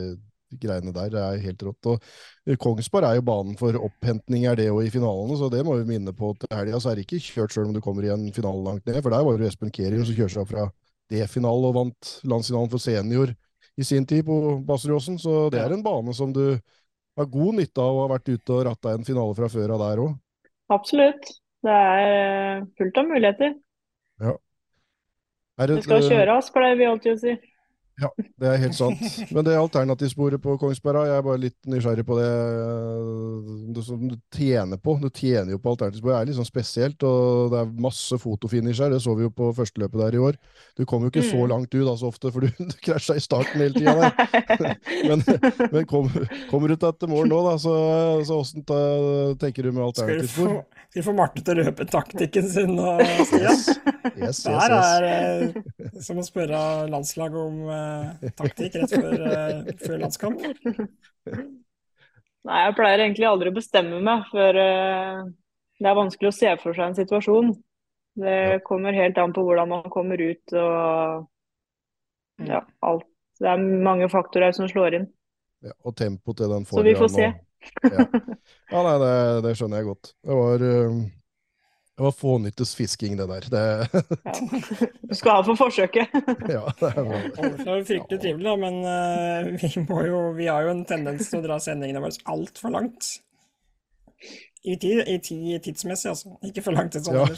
greiene der. Det er helt rått. Og Kongsberg er jo banen for opphentning, er det òg i finalene, så det må vi minne på til helga. Så er det ikke kjørt sjøl om du kommer i en finale langt ned, for der var det Espen Keri som kjørte seg fra D-finale og vant landsfinalen for senior i sin tid på Basseråsen, så det er en bane som du har god nytte av å ha vært ute og ratta en finale fra før av der òg. Absolutt. Det er eh, fullt av muligheter. Ja. Det, det skal kjøres, pleier vi alltid å si. Ja, det er helt sant. Men det alternativsporet på Kongsberg, jeg er bare litt nysgjerrig på det det som du tjener på. Du tjener jo på alternativsporet. Det er litt sånn spesielt, og det er masse fotofinish her. Det så vi jo på førsteløpet der i år. Du kommer jo ikke mm. så langt ut da, så ofte, for du, du krasja i starten hele tida der. men, men kom, kommer du til etter mål nå, da, så, så åssen tenker du med alternativspor? Skal vi få Marte til å røpe taktikken sin, nå, Stian? Yes. Yes, yes, det her er eh, som å spørre landslaget om eh, Eh, taktikk rett før, uh, før, landskamp? Nei, jeg pleier egentlig aldri å bestemme meg før uh, det er vanskelig å se for seg en situasjon. Det kommer helt an på hvordan man kommer ut og ja, alt. Det er mange faktorer som slår inn. Ja, og tempo til den forrige. Så vi får se. Og, ja. ja, nei, det, det, skjønner jeg godt. Det var uh, det var fånyttes fisking, det der. Det... ja. Du skal ha for forsøket. ja, det er er fryktelig trivelig, da, men uh, vi, jo, vi, har jo en tendens til å dra sendingene våre altfor langt. I tid, i tid tidsmessig, altså. Ikke for langt sånn ja.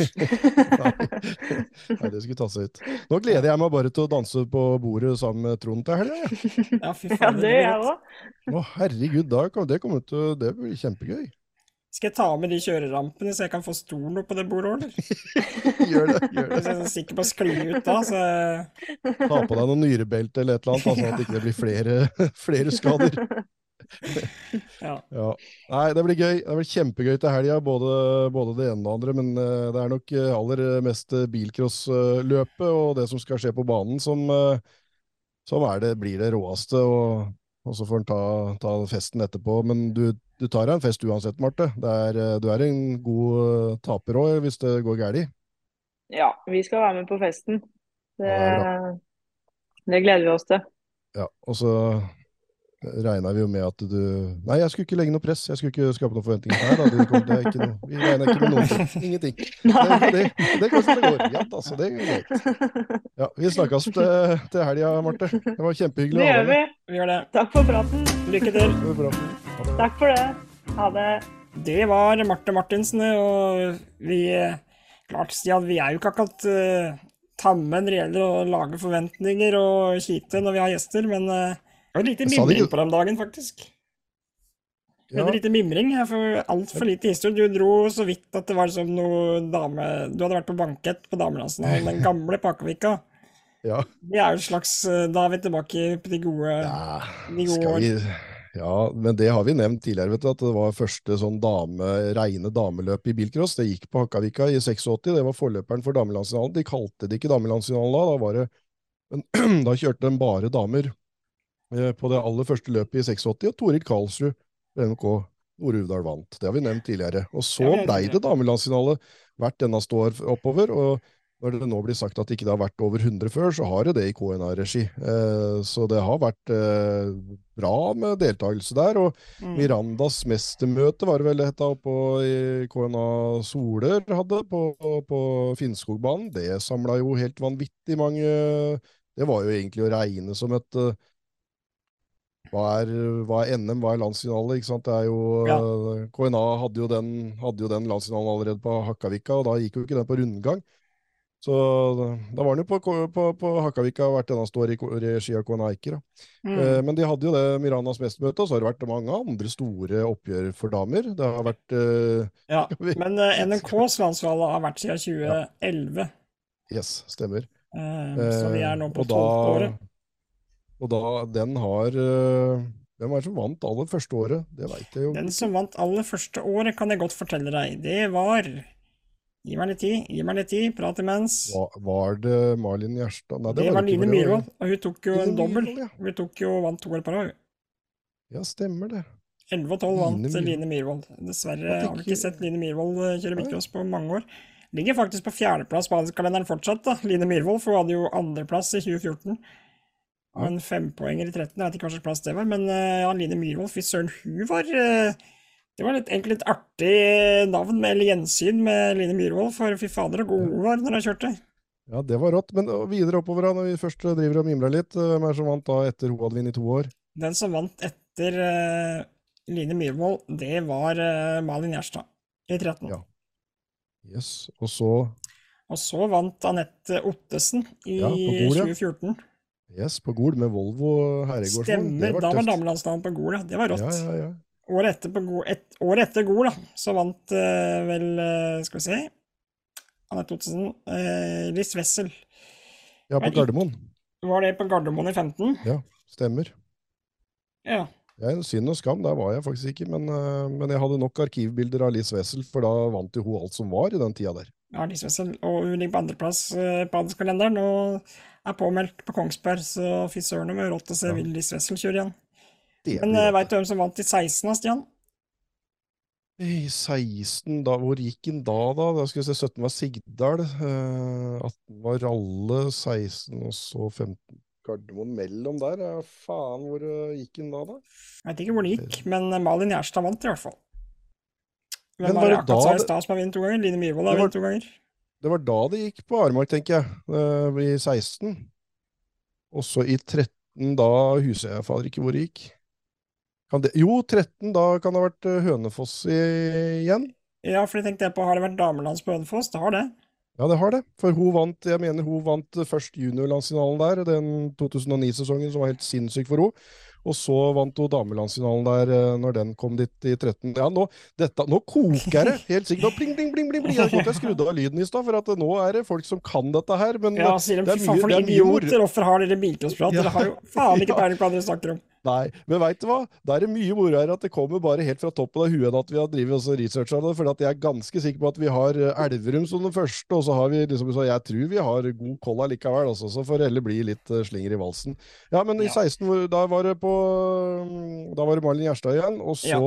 Nei. det skulle ta seg ut. Nå gleder jeg meg bare til å danse på bordet sammen med Trond til helga. Ja. ja, fy faen. Ja, det gjør jeg òg. Å, herregud, da, det kommer til Det blir kjempegøy. Skal jeg ta med de kjørerampene, så jeg kan få stolen opp på det bordet eller? gjør det. gjør det. Hvis jeg er sikker på å skli ut da, så Ta på deg noen nyrebelte eller et eller annet, sånn at det ikke blir flere, flere skader. ja. ja. Nei, det blir gøy. Det blir kjempegøy til helga, både, både, det ene og det andre. Men uh, det er nok uh, aller mest bilcrossløpet og det som skal skje på banen, som, som det, blir det råeste. Og, og så får en ta, ta, festen etterpå. Men du, du tar deg en fest uansett, Marte. Er, du er en god taper òg, hvis det går galt. Ja, vi skal være med på festen. Det, ja, det, gleder vi oss til. Ja, og så regna vi jo med at du Nei, jeg skulle ikke legge noe press, jeg skulle ikke skape noen forventninger her. Da. Det kom, det ikke noe, vi regna ikke med noen ting. Ingenting. Det, det, det går som det går. Ja, altså, det er greit. Ja, vi snakkes til, til helga, Marte. Det var kjempehyggelig Det gjør vi. Vi gjør det. Takk for praten. Lykke til. Takk for det. Ha det. Det var Marte Martinsen, og vi Klart, Stian, vi er jo ikke akkurat uh, tamme når det gjelder å lage forventninger og kite når vi har gjester, men uh, det var lite mimring på den dagen, faktisk. Ja. Veldig lite mimring. Jeg får altfor lite historie. Du dro så vidt at det var som noe dame Du hadde vært på bankett på Damelandsfinalen, den gamle Pakevika. Ja. Det er jo et slags eh, Da er vi tilbake på de gode, ja, de gode ja, men det har vi nevnt tidligere, vet du, at det var første sånn dame, reine dameløp i bilcross. Det gikk på Hakkavika i 86. Det var forløperen for damelandsfinalen. De kalte det ikke damelandsfinalen da. Da, var det, men, da kjørte de bare damer. Eh, på det aller første løpet i 86, og Toril Karlsrud NK Nord-Uvdal vant. Det har vi nevnt tidligere. Og så blei det damelandsfinale hvert eneste år oppover. og når det nå blir sagt at det ikke har vært over 100 før, så har det det i KNA-regi. Eh, så det har vært eh, bra med deltakelse der. Og mm. Mirandas mestermøte var det vel det het på i KNA Soler hadde, på, på Finnskogbanen. Det samla jo helt vanvittig mange Det var jo egentlig å regne som et hva er, hva er, NM, hva er landsfinale? ikke sant? Det er jo, ja. KNA hadde jo, den, hadde jo den landsfinalen allerede på Hakkavika, og da gikk jo ikke den på rundgang. Så da var den jo på, på, på Hakkavika hvert eneste år i regi av Kona Eiker. Mm. Eh, men de hadde jo det Miranas mestermøte, og så har det vært mange andre store oppgjør for damer. Det har vært eh, Ja, men eh, NRKs landsfinale har vært siden 2011. Ja. Yes, stemmer. Eh, så vi er nå på tolvte året. Og da, den har uh, Hvem var det som vant aller første året? Det veit jeg jo. Den som vant aller første året, kan jeg godt fortelle deg. Det var Gi meg litt tid, gi meg litt tid, prat imens. Var, var det Malin Gjerstad? Nei, det, det var, var Line Myhrvold, og hun tok jo Line en dobbel. Ja. Hun tok jo vant to år på rad. Ja, stemmer det. 11 og 12 vant Line, Line Myhrvold. Dessverre har vi ikke sett Line Myhrvold eh, kjøre bilcross på mange år. Ligger faktisk på fjerdeplass på adelskalenderen fortsatt, da. Line Myhrvold, for hun hadde jo andreplass i 2014. Og en fempoenger i 13, jeg vet ikke hva slags plass det var, men ja, Line Myhrvold, fy søren, hun var uh, Det var litt, egentlig litt artig navn, med, gjensyn med Line Myhrvold, for fy fader, så god hun var når hun kjørte. Ja, det var rått. Men videre oppover, da, når vi først driver og mimrer litt, eh, hvem er det som vant da etter hun hadde vunnet i to år? Den som vant etter uh, Line Myhrvold, det var uh, Malin Gjerstad i 13. Ja. Yes, og så Og så vant Anette Ottesen i ja, 2014. Yes, på Gol med Volvo herregårdsvogn. Stemmer, da var damelandsdagen på Gol, ja. Det var rått. Ja, ja, ja. Året etter, på et, år etter Gol, da, så vant uh, vel uh, Skal vi se Anette Ottesen uh, Liss Wessel. Ja, på Gardermoen. Var det på Gardermoen i 15? Ja, stemmer. Ja. Ja, synd og skam, der var jeg faktisk ikke, men, men jeg hadde nok arkivbilder av Liss Wessel, for da vant jo hun alt som var i den tida der. Ja, Liss Wessel, og hun ligger på andreplass på adelskalenderen, og er påmeldt på Kongsberg, så fy søren om rått å se ja. Liss Wessel kjøre igjen. Men uh, veit du hvem som vant i 16, da, Stian? I 16, da, hvor gikk han da, da? Da skal vi se, 17 var Sigdal, uh, eh, 18 var Ralle, 16 og så 15 Gardermoen mellom der. Ja, faen, hvor gikk han da, da? Jeg vet ikke hvor det gikk, men Malin Gjerstad vant i hvert fall. Hvem var det akkurat så Stas som har vunnet to ganger? Line Myhrvold har vunnet to ganger. Det var da det gikk på Aremark, tenker jeg. I 16. Også i 13, da husker jeg fader ikke hvor det gikk. Det, jo, 13, da kan det ha vært eh, Hønefoss i, igjen. Ja, for jeg tenkte på, har det vært damelands på Hønefoss? Det har det. Ja, det har det. For hun vant jeg mener hun vant først juniorlandsfinalen der, den 2009-sesongen som var helt sinnssyk for henne. Og så vant hun damelandsfinalen der eh, når den kom dit i 13. Ja, nå, dette, nå koker det! Helt sikkert. Pling, pling, pling, pling, pling. Jeg trodde jeg skrudde av lyden i stad, for at nå er det folk som kan dette her. Men ja, sier de, det er mye, for idioter, hvorfor har dere bilcrossprat? Ja. Dere har jo faen ikke peiling på hva dere snakker om. Nei, men veit du hva? Da er det mye moro her at det kommer bare helt fra toppen av huet at vi har drevet og researcha det. For jeg er ganske sikker på at vi har eh, Elverum som den første, og så har vi liksom så Jeg tror vi har god koll allikevel, altså, så får heller bli litt uh, slinger i valsen. Ja, men i 16, da var det på mm, Da var det Malin Gjerstad igjen, og så ja.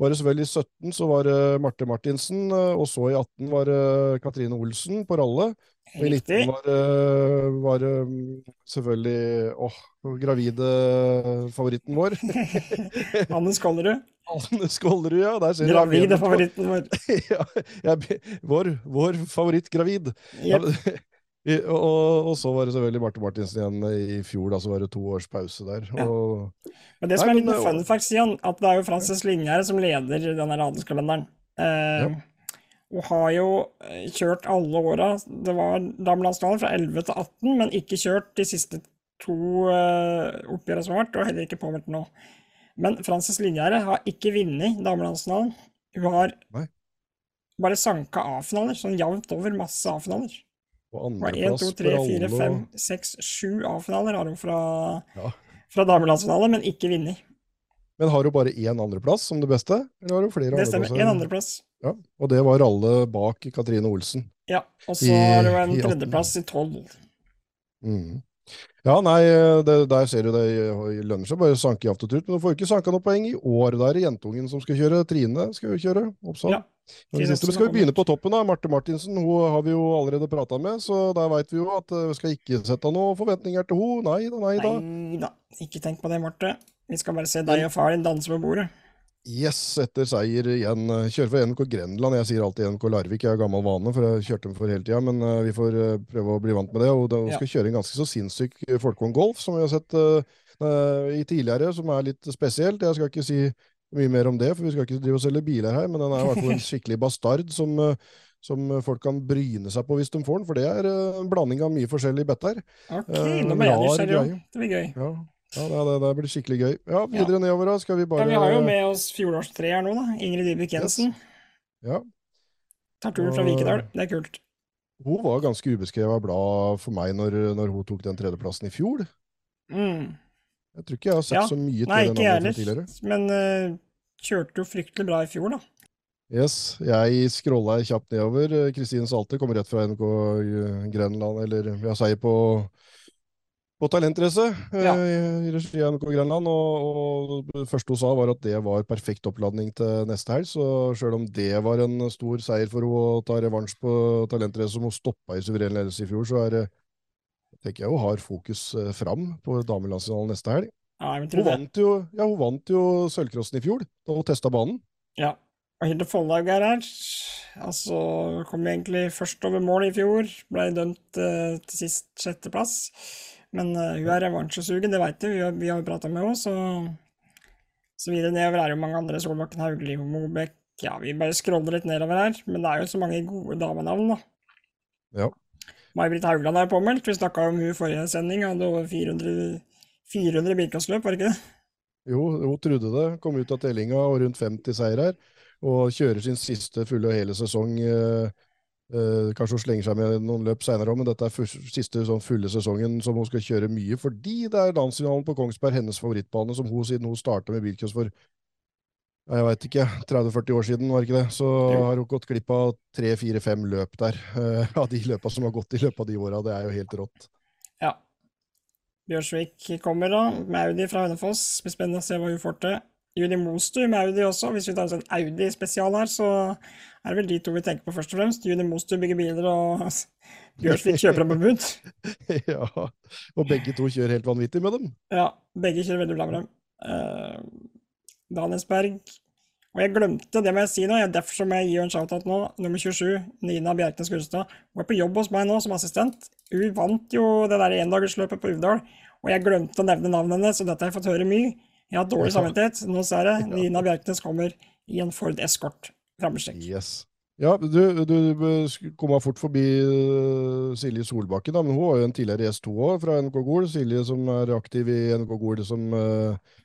var det selvfølgelig i 17 så var det Marte Martinsen, eh, og så i 18 var det Katrine Olsen på ralle. Og i 19 var det, var selvfølgelig åh, gravide favoritten vår. Anne Skollerud. Anne Skollerud, ja. Der ser Gravide favoritten vår. ja, jeg, vår, vår favorittgravid. Yep. Ja, og, og, så var det selvfølgelig Marte Martinsen igjen i fjor, da så var det to års pause der. Og, ja. Men det som er litt fun fact, Sian, at det er jo Frances Lingjerde som leder denne adelskalenderen. Eh, ja og har jo eh, kjørt alle åra. Det var Damelandsfinalen fra 11 til 18, men ikke kjørt de siste to uh, oppgjørene som har vært, og heller ikke påmeldt nå. Men Frances Linjære har ikke vunnet damelandsfinalen. Hun har Nei. bare sanka A-finaler, sånn jevnt over masse A-finaler. Og andreplass 1, 2, 3, 4, 5, 6, 7 A-finaler har hun fra, ja. fra damelandsfinalen, men ikke vunnet. Men har hun bare én andreplass som det beste? Eller har hun flere det stemmer. Én andreplass. Ja, Og det var alle bak Katrine Olsen. Ja, og så har det en tredjeplass i tolv. Mm. Ja, nei, det, der ser du det lønner seg bare å sanke jevnt og trutt. Men du får ikke sanka noe poeng i år. Det er jentungen som skal kjøre. Trine skal jo kjøre. Oppsal. Ja. Men siste, skal vi begynne på toppen. da. Marte Martinsen hun har vi jo allerede prata med, så der veit vi jo at vi skal ikke sette noen forventninger til henne. Nei da, nei da. Nei da. Ikke tenk på det, Marte. Vi skal bare se deg og far din danse på bordet. Yes, etter seier igjen. Kjører for NK Grenland. Jeg sier alltid NK Larvik, jeg har gammel vane, for jeg kjørte dem for hele tida. Men uh, vi får uh, prøve å bli vant med det. Og da skal ja. kjøre en ganske så sinnssyk Folkvogn Golf, som vi har sett uh, i tidligere, som er litt spesielt. Jeg skal ikke si mye mer om det, for vi skal ikke drive og selge biler her, men den er i hvert fall en skikkelig bastard som, som folk kan bryne seg på hvis de får den, for det er en blanding av mye forskjellig better. Ok, nå ble jeg nysgjerrig. Det blir gøy. Ja. Ja, det, det, blir skikkelig gøy. Ja, Videre ja. nedover, da. Skal vi bare ja, Vi har jo med oss fjorårstreer nå, da. Ingrid Dybvik Jensen. Yes. Ja. Tar turen fra Vikedal. Det er kult. Hun var ganske ubeskrevet blad for meg når, når, hun tok den tredjeplassen i fjor. Mm. Jeg tror ikke jeg har sett ja. så mye til Nei, den andre tidligere. Men uh, kjørte jo fryktelig bra i fjor, da. Yes, jeg scrolla kjapt nedover. Kristine Salte kommer rett fra NK Grenland, eller jeg sier på på talentrace eh, ja. i regi av NK Grenland. Og, og, det første hun sa, var at det var perfekt oppladning til neste helg. Så sjøl om det var en stor seier for henne å ta revansj på talentrace som hun stoppa i suveren ledelse i fjor, så er det tenker jeg hun har fokus eh, fram på damelandsfinalen neste helg. Ja, hun, vant jo, ja, hun vant jo sølvcrossen i fjor, da hun testa banen. Ja. Og Hilde Follag er her. Altså, kom egentlig først over mål i fjor. Ble dømt eh, til sist sjetteplass. Men uh, hun er revansjesugen, det veit vi. Vi har, jo prata med henne. Så, så videre nedover er jo mange andre. Solbakken, Haugli, Mobekk Ja, vi bare scroller litt nedover her. Men det er jo så mange gode damenavn, da. Ja. May-Britt Haugland er påmeldt. Vi snakka om hun i forrige sending. Hadde over 400, 400 bilkastløp, var det ikke det? Jo, hun trodde det. Kom ut av tellinga og rundt 50 seier her. Og kjører sin siste fulle og hele sesong. Eh, Uh, kanskje hun slenger seg med noen løp seinere òg, men dette er siste sånn fulle sesongen som hun skal kjøre mye, fordi det er landsfinalen på Kongsberg, hennes favorittbane, som hun siden hun starta med bilcross for jeg veit ikke, 30-40 år siden, var det ikke det? Så jo. har hun gått glipp av tre, fire, fem løp der. Uh, av de løpa som har gått i løpet av de åra. Det er jo helt rått. Ja. Bjørsvik kommer, da. Med Audi fra Hønefoss. Blir spennende å se hva hun får til. Juni Mostu med Audi også. Hvis vi tar en sånn Audi-spesial her, så er det vel de to vi tenker på først og fremst. Juni Mostu bygger biler, og Bjørsvik kjøper dem på bud. ja, og begge to kjører helt vanvittig med dem. Ja, begge kjører veldig bra med dem. Uh, Danielsberg Og jeg glemte, det må jeg si nå, jeg, derfor må jeg gi en shout-out nå. Nummer 27, Nina Bjerknes Gullestad, Hun er på jobb hos meg nå som assistent. Hun vant jo det der endagersløpet på Uvdal, og jeg glemte å nevne navnet hennes, så dette har jeg fått høre mye. Jeg har dårlig samvittighet. Nå ser jeg Nina Bjerknes kommer i en Ford Escort. Frammestrekk. Yes. Ja, du, du, du kom fort forbi uh, Silje Solbakken, da, men hun var jo en tidligere S2 òg, fra NK Gol. Silje som er aktiv i NK Gol som uh,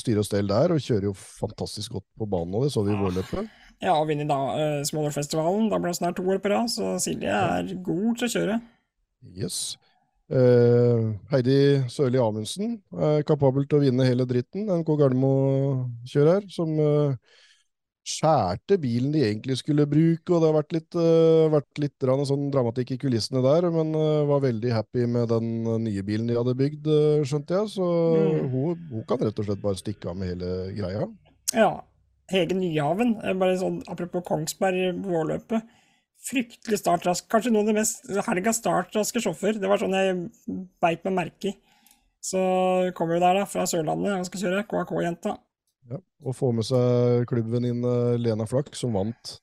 styrer og stell der, og kjører jo fantastisk godt på banen og det så vi i vårløpet. Ja, og vinner da uh, Smålårfestivalen. Da ble det snart to år på rad, så Silje er god til å kjøre. Yes. Uh, Heidi Sørli Amundsen er kapabel til å vinne hele dritten. NK Gardermo-kjører, som uh, skjærte bilen de egentlig skulle bruke, og det har vært litt, uh, vært litt sånn dramatikk i kulissene der, men uh, var veldig happy med den nye bilen de hadde bygd, uh, skjønte jeg. Så mm. hun, hun, kan rett og slett bare stikke av med hele greia. Ja. Hege Nyhaven, bare sånn apropos Kongsberg vårløpet fryktelig startrask. Kanskje noen av de mest helga startraske sjåfør. Det var sånn jeg beit meg merke i. Så kommer vi der, da, fra Sørlandet og skal kjøre KAK-jenta. Ja, og få med seg klubbvenninne Lena Flakk, som vant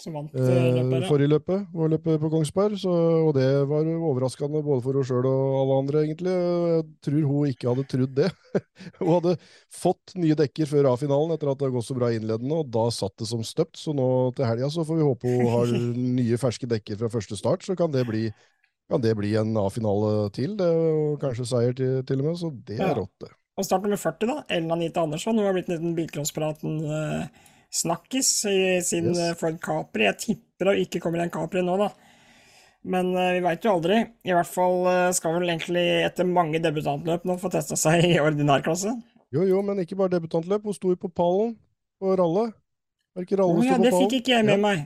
som vant eh, eh forrige løpet, vår løpet på Kongsberg. Så, og det var overraskende både for henne sjøl og alle andre, egentlig. Jeg tror hun ikke hadde trodd det. hun hadde fått nye dekker før A-finalen etter at det har gått så bra innledende, og da satt det som støpt. Så nå til helga så får vi håpe hun har nye, ferske dekker fra første start, så kan det bli, kan det bli en A-finale til, det, og kanskje seier til, til, og med. Så det er rått, det. Og start nummer 40, da. Ellen Anita Andersson. Hun har blitt en liten bilcrosspraten. Uh snakkis i sin yes. Eh, Ford Capri. Jeg tipper hun ikke kommer en Capri nå, da. Men uh, vi veit jo aldri. I hvert fall skal vel egentlig etter mange debutantløp nå få testa seg i ordinærklasse. Jo, jo, men ikke bare debutantløp. Hun sto jo på pallen på ralle. Er ikke ralle oh, ja, det fikk ikke jeg med ja. meg.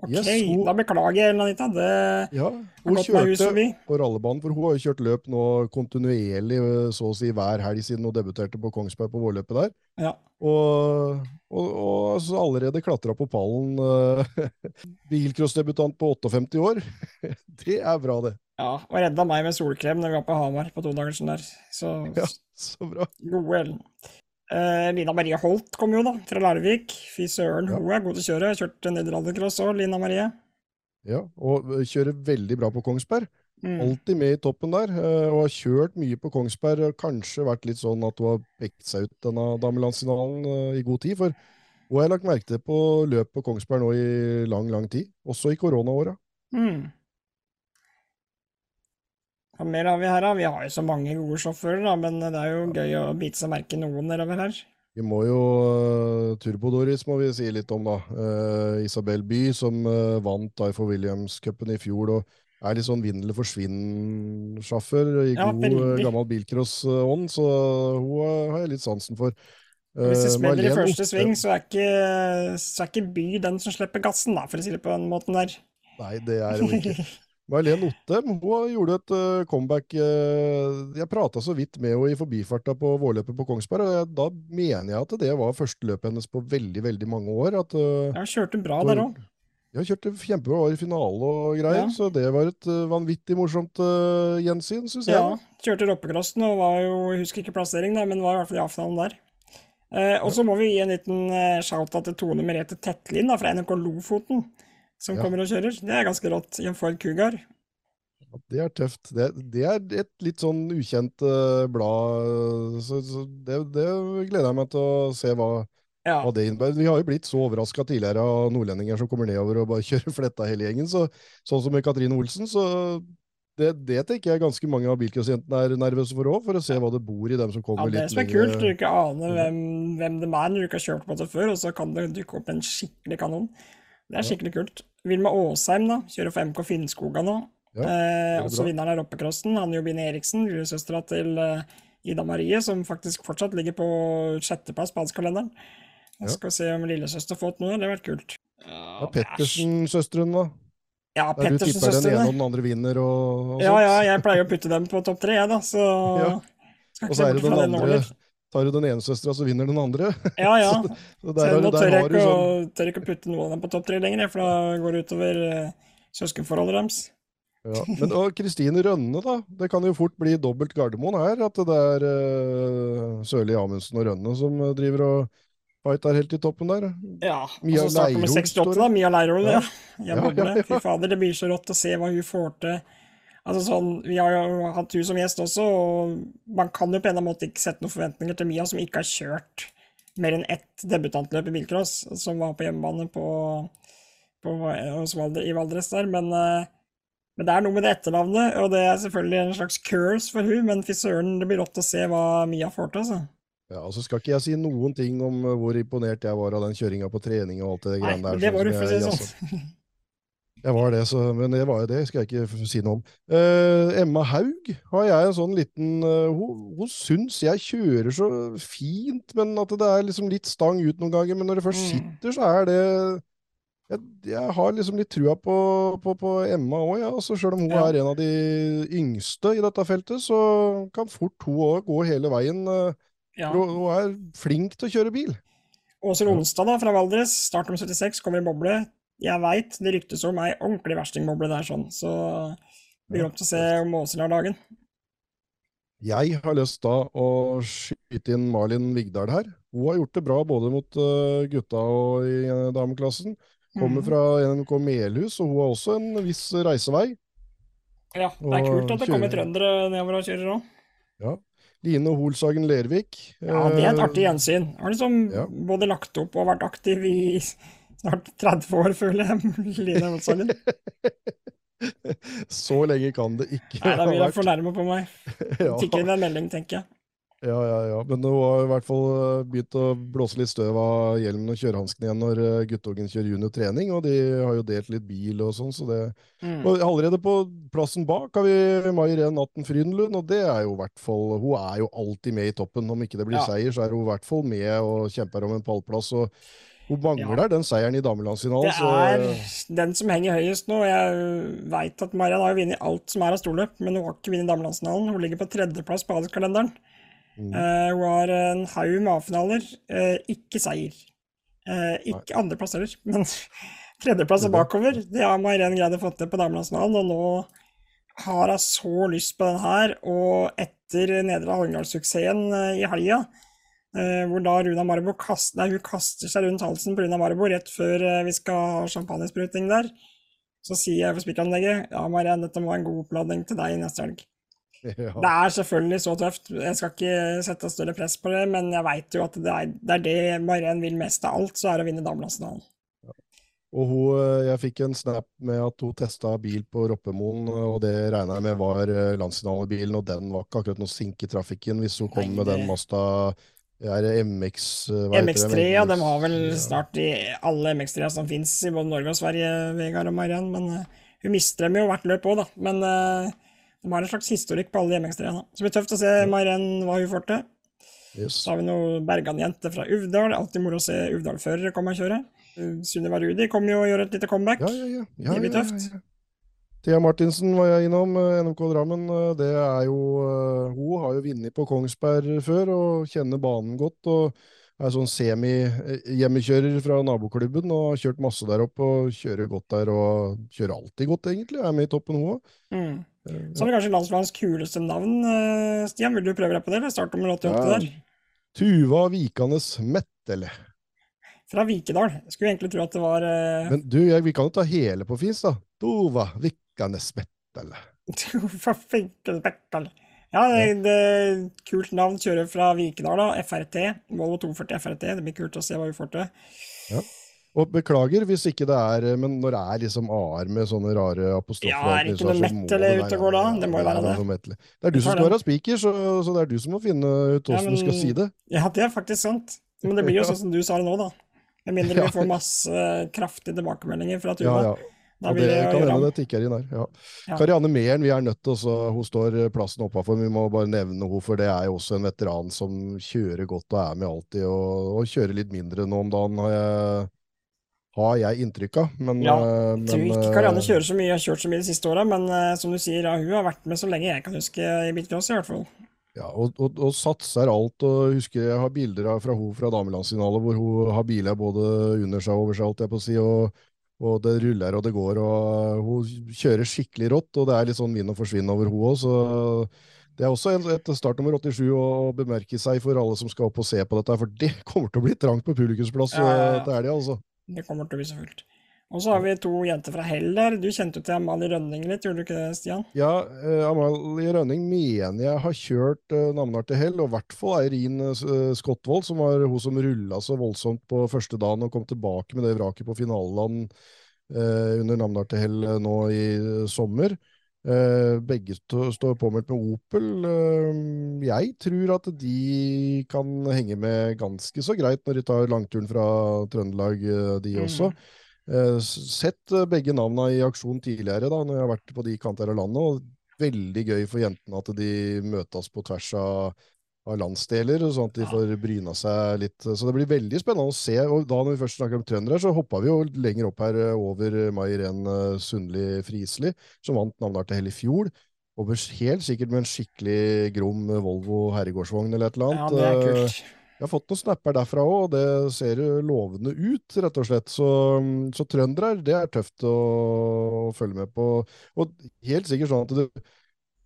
Ok, yes, hun, da beklager Anita. Det ja, hun kjørte på rallebanen, for hun har jo kjørt løp nå kontinuerlig så å si hver helg siden hun debuterte på Kongsberg på vårløpet der. Ja. Og, og, og altså, allerede klatra på pallen. Uh, Bilcrossdebutant på 58 år. det er bra, det. Ja, og redda meg med solkrem når vi var på Hamar på todagersen der. Så, ja, så bra. Gode Ellen. Uh, Lina Marie Holt kom jo, da, fra Larvik. Fy søren, ja. hun er god til å kjøre. Jeg har kjørt nederlandercross òg, Lina Marie. Ja, og kjører veldig bra på Kongsberg. Mm. Alltid med i toppen der. Uh, og har kjørt mye på Kongsberg. Kanskje vært litt sånn at hun har pekt seg ut denne damelandsfinalen i god tid. For hun har jeg lagt merke til på løp på Kongsberg nå i lang, lang tid. Også i koronaåra. Mm. Hva mer har vi her, da? Vi har jo så mange gode sjåfører, da, men det er jo gøy å bite seg merke noen nedover her. Vi må jo uh, Turbo-Doris må vi si litt om, da. Uh, Isabel By, som uh, vant for Williams-cupen i fjor. og er litt sånn vinn eller forsvinn-sjåfør i ja, god, veldig. gammel bilcross-ånd, så hun har jeg litt sansen for. Hvis vi smeller i første sving, så er, ikke, så er ikke By den som slipper gassen, da, for å si det på den måten der. Nei, det er hun ikke. Marlene Otte hun gjorde et uh, comeback. Uh, jeg prata så vidt med henne i forbifarta på vårløpet på Kongsberg, og jeg, da mener jeg at det var første løpet hennes på veldig veldig mange år. At, uh, jeg kjørte bra der òg. Ja, kjørte kjempebra, i finale og greier, ja. så det var et vanvittig morsomt gjensyn, syns jeg. Ja, kjørte roppekrossen og var jo, jeg husker ikke plassering, der, men var i hvert fall i avtalen der. Eh, og så må vi gi en liten eh, shout-out til Tone Merete Tetlin da, fra NRK Lofoten som ja. kommer og kjører. Det er ganske rått i en Cougar. Ja, det er tøft. Det, det, er et litt sånn ukjent uh, blad, så, så det, det, gleder jeg meg til å se hva, ja. hva det innebærer. Vi har jo blitt så overraska tidligere av nordlendinger som kommer nedover og bare kjører fletta hele gjengen. Så, sånn som med Katrine Olsen, så det, det, tenker jeg ganske mange av bilcrossjentene er nervøse for òg, for å se hva det bor i dem som kommer litt lenger. Ja, Det som er kult, du ikke aner hvem, hvem de er når du ikke har kjørt på det før, og så kan det dukke opp en skikkelig kanon. Det er skikkelig kult. Vilma Aasheim da, kjører for MK Finnskoga nå. Ja, eh, også vinneren av Roppecrossen, Anne Bine Eriksen, lillesøstera til uh, Ida Marie, som faktisk fortsatt ligger på sjetteplass på adelskalenderen. Ja. Skal se om lillesøster har fått noe, det har vært kult. Ja, Pettersen-søstrene, da? Ja, Pettersen-søstrene. Den ene og den andre vinner og, og Ja, ja, jeg pleier å putte dem på topp tre, jeg, da, så ja. Og så er det den andre tar du den ene søstera, så vinner den andre. Ja, ja. så, så, der, så nå tør jeg, ikke, sånn... tør ikke putte noen av dem på topp tre lenger, for da går det utover uh, søskenforholdet deres. Ja, men og Kristine Rønne, da. Det kan jo fort bli dobbelt Gardermoen her. At det er uh, Sørli Amundsen og Rønne som driver og fighter helt i toppen der. Ja, og så starter med 68, da. Mia Leirol, ja. ja. ja, ja, ja. Fy fader, det blir så rått å se hva hun får til Altså sånn, Vi har jo hatt hun som gjest også, og man kan jo på en eller annen måte ikke sette noen forventninger til Mia, som ikke har kjørt mer enn ett debutantløp i bilcross, som var på hjemmebane på, på, i Valdres der. Men, eh, men, det er noe med det etternavnet, og det er selvfølgelig en slags curse for hun, men fy søren, det blir rått å se hva Mia får til, altså. Ja, og så skal ikke jeg si noen ting om hvor imponert jeg var av den kjøringa på trening og alt det greiene der. Nei, det var du, for å si sånn. Jeg var det, så, men det var jo det, skal jeg ikke si noe om. Uh, Emma Haug har jeg en sånn liten uh, Hun, hun syns jeg kjører så fint, men at det er liksom litt stang ut noen ganger. Men når det først mm. sitter, så er det Jeg, jeg har liksom litt trua på, på, på Emma òg, ja. altså, Sjøl om hun ja. er en av de yngste i dette feltet, så kan fort hun òg gå hele veien. Uh, ja. hun, hun er flink til å kjøre bil. Åse Onstad da, fra Valdres, start om 76, kommer i boble jeg veit det ryktes om ei ordentlig verstingboble der, sånn, så det blir til å se om Åshild har dagen. Jeg har lyst da å skyte inn Malin Vigdal her. Hun har gjort det bra både mot uh, gutta og i uh, dameklassen. Kommer mm. fra NMK Melhus, og hun har også en viss reisevei. Ja, det er kult at det kommer trøndere nedover og kjører òg. Ja. Line Holsagen Lervik. Ja, det er et artig gjensyn. Har liksom ja. både lagt opp og vært aktiv i snart 30 år, føler jeg, Line Olshagen. Så lenge kan det ikke Nei, da blir jeg fornærma på meg. Tikk inn en melding, tenker jeg. Ja, ja, ja. Men hun har i hvert fall eh, begynt å blåse litt støv av hjelmen og kjørehanskene igjen når eh, guttungen kjører juniortrening, og de har jo delt litt bil og sånn, så det mm. og Allerede på plassen bak har vi Mai Ren Atten Frydenlund, og det er jo i hvert fall Hun er jo alltid med i toppen. Om ikke det blir ja. seier, så er hun i hvert fall med og kjemper om en pallplass. og hun mangler ja. den seieren i damelandsfinalen. Det er så... den som henger høyest nå. Jeg veit at Mariann har vunnet alt som er av storløp, men hun har ikke vunnet damelandsfinalen. Hun ligger på tredjeplass på adelskalenderen. Mm. Uh, hun har en haug med A-finaler, uh, ikke seier. Uh, ikke andreplass heller, men tredjeplass er bakover. Det har Mariann greid å få til på damelandsfinalen, og nå har hun så lyst på den her. Og etter Nedre Hallingdal-suksessen i helga, Eh, hvor da Runa Marbo kast, nei, hun kaster seg rundt halsen på Runa Marbo rett før eh, vi skal ha champagnespruting der. Så sier jeg for spikeranlegget ja, Mariann, dette må være en god oppladning til deg neste helg. Ja. Det er selvfølgelig så tøft. Jeg skal ikke sette større press på det, men jeg veit jo at det er det, er det Mariann vil mest av alt, så er det å vinne damelandsfinalen. Ja. Og hun, eh, jeg fikk en snap med at hun testa bil på Roppemoen, og det regna jeg med var landsfinalebilen, og den var ikke akkurat noe sink i trafikken hvis hun kom Nei, det... med den Masta er det MX MX3, ja. De har vel snart i alle MX3 som fins i både Norge og Sverige, Vegard og Mariann. Men uh, hun mister dem jo hvert løp òg, da. Men uh, de har en slags historikk på alle de MX3. Da. Så det blir tøft å se Mariann hva hun får til. Yes. Så har vi noen Bergan-jente fra Uvdal. Alltid moro å se Uvdal-førere komme og kjøre. Sunniva Rudi kommer jo og gjør et lite comeback. Ja, ja, ja. det blir tøft. Thea Martinsen var jeg innom, eh, NMK Drammen. Eh, det er jo, eh, hun har jo vunnet på Kongsberg før og kjenner banen godt. og er sånn semi-hjemmekjører fra naboklubben og har kjørt masse der oppe og kjører godt der. Og kjører alltid godt, egentlig. Er med i toppen, hun òg. Mm. Det kanskje landslagets kuleste navn. Stian, vil du prøve deg på det? med 88 ja. der? Tuva Vikanes Mettele. Fra Vikedal. Skulle egentlig tro at det var uh... Men du, jeg, vi kan jo ta hele på fis, da. Tuva Vikanes Finkende Spettel. Finkende Spettel. Ja, det, det et kult navn. Kjører fra Vikedal, da. FRT. Volvo 240 FRT. Det blir kult å se hva vi får til. Ja. Og beklager hvis ikke det er Men når det er liksom AR med sånne rare apostrofer Ja, er ikke noe metal ute og går da? Det må jo være det. Det er du som skal være speaker, så, så, det er du som må finne ut åssen ja, du skal si det. Ja, det er faktisk sant. Men det blir jo sånn som du sa det nå, da. Med mindre vi får masse kraftige tilbakemeldinger fra Tuva. Ja, ja. Og det kan hende det tikker inn her. Ja. Ja. Karianne Mehlen, vi er nødt til å Hun står plassen oppafor, vi må bare nevne henne, for det er jo også en veteran som kjører godt og er med alltid, og, og kjører litt mindre nå om dagen, har jeg, har jeg inntrykk av. Men, ja, jeg tror ikke eh, Karianne kjører så mye, har kjørt så mye de siste åra, men som du sier, ja, hun har vært med så lenge jeg kan huske i bilcross, i hvert fall. Ja, og, og, og, satser alt. og husker Jeg har bilder fra henne fra damelandssignalet hvor hun har biler både under seg og over seg, alt jeg på å si, og og det ruller og det går, og hun kjører skikkelig rått, og det er litt sånn vinn og forsvinn over hun òg, så det er også et startnummer 87 å bemerke seg for alle som skal opp og se på dette, for det kommer til å bli trangt på publikumsplass ja, ja, ja. til helga, altså. Det kommer til å bli så fullt. Og så har vi to jenter fra Hell der. Du kjente jo til Amalie Rønning litt, gjorde du ikke det, Stian? Ja, eh, Amalie Rønning mener jeg har kjørt eh, Namdal til Hell, og i hvert fall Eirin eh, Skottvold, som var hun som rulla så voldsomt på første dagen og kom tilbake med det vraket på finaleland eh, under Namdal til Hell eh, nå i sommer. Eh, begge står påmeldt med Opel. jeg tror at de kan henge med ganske så greit når de tar langturen fra Trøndelag, de mm. også. Mm. Eh, sett eh, begge navna i aksjon tidligere da, når jeg har vært på de kanter av landet. og Veldig gøy for jentene at de møtes på tvers av, av landsdeler, sånn at de får bryna seg litt. Så det blir veldig spennende å se. og da Når vi først snakker om trøndere, så hoppa vi jo lenger opp her eh, over Mai Ren Sundli Frisli, som vant navnet til Hell i fjor. Og helt sikkert med en skikkelig grom Volvo herregårdsvogn eller et eller annet. Ja, det er kult. Jeg har fått noen snapper derfra òg, og det ser lovende ut, rett og slett. Så, så trøndere, det er tøft å, å, følge med på. Og helt sikkert sånn at det,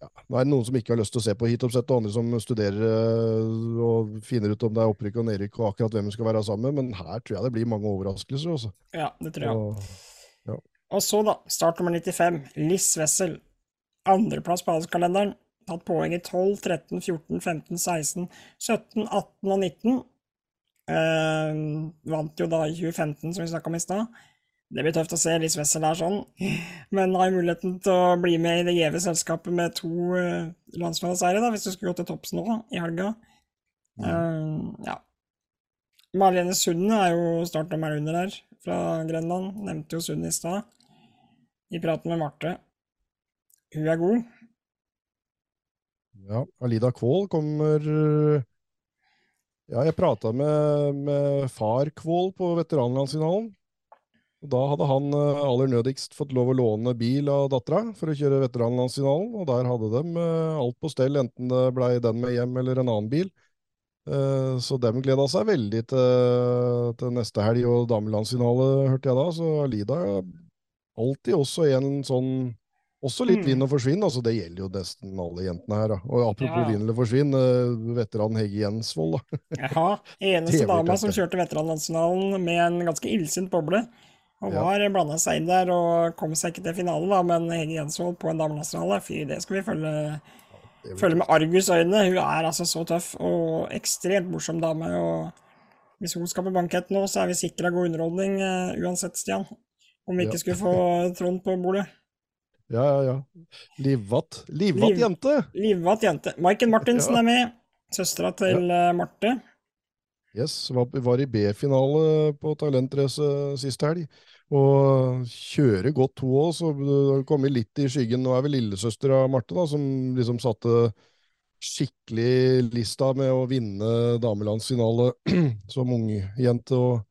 ja, Nå er det noen som ikke har lyst til å se på hitoppsett, og andre som studerer eh, og finner ut om det er opprykk og nedrykk og akkurat hvem vi skal være sammen med, men her tror jeg det blir mange overraskelser. Også. Ja, det tror jeg. Og, ja. og så, da, start nummer 95, Liss Wessel. Andreplass på adelskalenderen tatt poeng i 12, 13, 14, 15, 16, 17, 18 og 19. Eh, vant jo da i 2015, som vi snakka om i stad. Det blir tøft å se Liss Wessel er sånn, men har muligheten til å bli med i det gjeve selskapet med to uh, da. hvis du skulle gå til topps nå da, i helga. Mm. Ja. Marlene Sunde er jo startnummeren under her, fra Grenland. Nevnte jo Sunde i stad, i praten med Marte. Hun er god. Ja, Alida Kvål kommer Ja, jeg prata med, med, far Kvål på veteranlandsfinalen. Og Da hadde han eh, aller nødigst fått lov å låne bil av dattera for å kjøre veteranlandsfinalen, og der hadde de eh, alt på stell, enten det blei den med hjem eller en annen bil. Eh, så de gleda seg veldig til, til neste helg og damelandsfinale, hørte jeg da. Så Alida er alltid også en sånn også litt mm. vinn og forsvinn. altså Det gjelder jo nesten alle jentene her. Da. Og Apropos ja. vinn eller forsvinn, uh, veteran Hegge Jensvold. Da. ja, eneste dama som kjørte veteranlandsfinalen med en ganske illsint boble. Og var ja. blanda seg inn der og kom seg ikke til finalen, da, men Hegge Jensvold på en damelandsfinale, fy, det skal vi følge, ja, følge med argusøyne. Hun er altså så tøff og ekstremt morsom dame. og Hvis hun skal på bankett nå, så er vi sikra god underholdning uh, uansett, Stian. Om vi ikke skulle få Trond på bordet. Ja, ja, ja. Livvatt. Livvatt jente! Livvatt jente. Maiken Martinsen ja. er med. Søstera til ja. Eh, Marte. Yes, var, var i B-finale på talentrace sist helg. Og kjører godt, hun òg. Så kommet litt i skyggen. Nå er vel lillesøster av Marte, da, som liksom satte skikkelig lista med å vinne damelandsfinale som ungjente. Og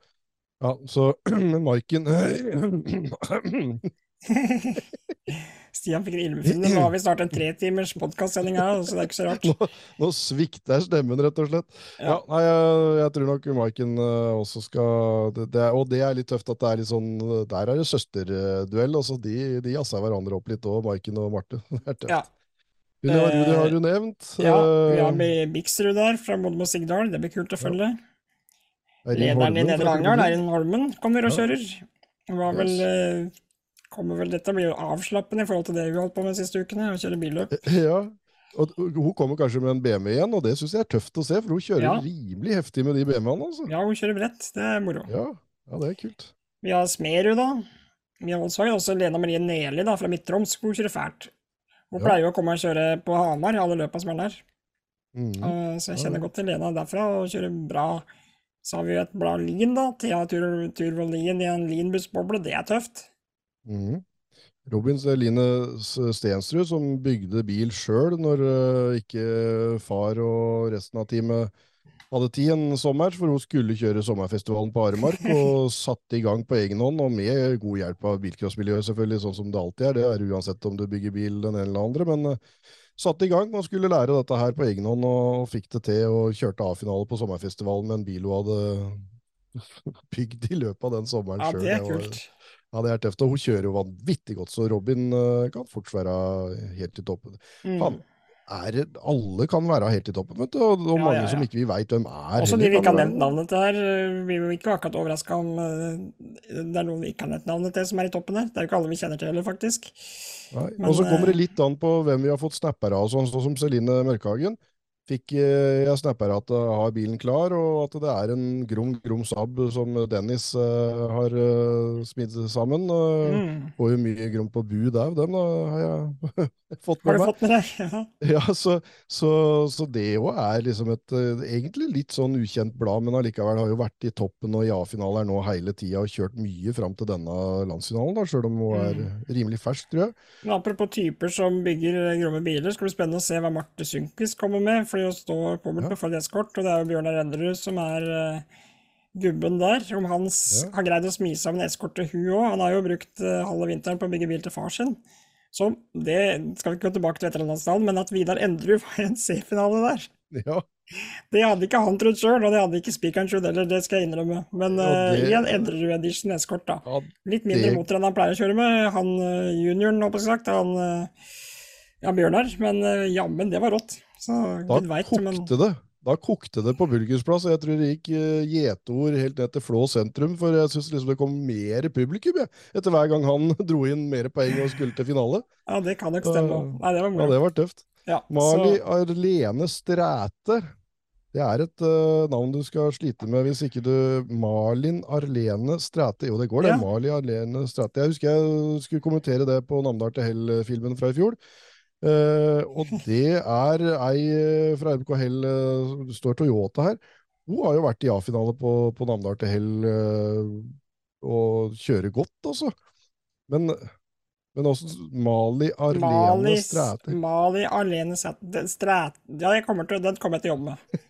ja, så Maiken Stian fikk en ildbefinnende. Nå har vi snart en tretimers podkastsending her, så det er ikke så rart. Nå, nå svikter stemmen, rett og slett. Ja. ja nei, jeg, jeg, tror nok Maiken uh, også skal det, det, Og det er litt tøft at det er litt sånn Der er det søsterduell. Altså, de de jazzer hverandre opp litt òg, Maiken og Marte. Ja. Hun har, Rudi har du nevnt. Ja, vi har med Bixrud der, fra Modmo Sigdal. Det blir kult å følge. Lederen i Nedre Langdal, Eirin Holmen, kommer og kjører. Var vel kommer vel, Dette blir jo avslappende i forhold til det vi holdt på med de siste ukene, å kjøre billøp. Ja, og hun kommer kanskje med en BMW igjen, og det syns jeg er tøft å se, for hun kjører ja. rimelig heftig med de BMW-ene. altså. Ja, hun kjører bredt. Det er moro. Ja, ja det er kult. Vi har Smerud, da. Vi har også Lena Marie Neli da, fra Midt-Troms. Hun kjører fælt. Hun ja. pleier jo å komme og kjøre på Hamar, alle løpa som er der. Mm. Uh, så jeg kjenner godt til Lena derfra, og kjører bra. Så har vi jo et blad Lin, da. Thea Turvold Lien i en Lin-bussboble. Det er tøft. Mm. Robin Line Stensrud, som bygde bil sjøl når uh, ikke far og resten av teamet hadde tid en sommer, for hun skulle kjøre sommerfestivalen på Aremark, og satte i gang på egen hånd, og med god hjelp av bilcrossmiljøet, selvfølgelig, sånn som det alltid er. Det er uansett om du bygger bil den ene eller andre, men uh, satte i gang og skulle lære dette her på egen hånd, og fikk det til, og kjørte A-finale på sommerfestivalen med en bil hun hadde bygd i løpet av den sommeren sjøl. Ja, det er kult. Ja, det er tøft. Og hun kjører jo vanvittig godt, så Robin uh, kan fort være helt i toppen. Mm. er, alle kan være helt i toppen, vet du, og, og ja, mange ja, ja. som ikke vi veit hvem er. Også de vi ikke har nevnt navnet til her, Vi blir jo ikke akkurat overraska om det er noen vi ikke har nevnt navnet til som er i toppen her. Det er jo ikke alle vi kjenner til heller, faktisk. Nei, og så kommer det litt an på hvem vi har fått snapper av, sånn, sånn som Celine Mørkhagen fikk eh, jeg snapper at jeg har bilen klar, og at det er en Grom Grom Saab som Dennis uh, har uh, smidd sammen. Uh, mm. Får jo mye Grom på bu der, dem da, har jeg fått med meg. Har du fått med deg? Ja, ja så, så, så, det jo er liksom et uh, egentlig litt sånn ukjent blad, men allikevel har jo vært i toppen og i A-finaler nå hele tida og kjørt mye fram til denne landsfinalen, da, sjøl om hun er mm. rimelig fersk, tror jeg. Men apropos typer som bygger gromme biler, skal det bli spennende å se hva Marte Sunkis kommer med fordi hun står påmeldt på escort. og det er jo Bjørnar Renderud som er uh, gubben der. Om han ja. har greid å smi sammen eskort til hun òg. Han har jo brukt halve vinteren på å bygge bil til far sin. Så det skal vi ikke gå tilbake til veteranlandsdalen, men at Vidar Endrud var i en C-finale der. Ja. Det hadde ikke han trodd sjøl, og det hadde ikke spikeren trodd heller, det skal jeg innrømme. Men ja, det... uh, i en Endrud Edition eskort, da. Ja, Litt mindre det... motor enn han pleier å kjøre med. Han uh, junioren, holdt jeg sagt, han uh, ja, Bjørnar. Men uh, jammen, det var rått. Så da kokte men... det. Da kokte det på Bulgersplass, og jeg tror det gikk uh, gjetord helt ned til Flå sentrum. For jeg syns liksom det kom mer publikum jeg, etter hver gang han dro inn mer poeng og skulle til finale. Ja, det kan nok stemme. Uh, Nei, det var Ja, det var tøft. Ja, Mali så... Arlene Stræte. Det er et uh, navn du skal slite med hvis ikke du Malin Arlene Stræte. Jo, det går, det. Ja. Mali Arlene Stræte. Jeg husker jeg skulle kommentere det på Namdal til Hell-filmen fra i fjor. Uh, og det er ei eh, fra MK Hell, det står Toyota her. Hun har jo vært i A-finale på, på Namdal til Hell uh, og kjører godt, altså. Men, men også Mali Arlene Mali, Stræte. Mali Arlene Stræte Ja, kommer til, den kommer jeg til å jobbe med.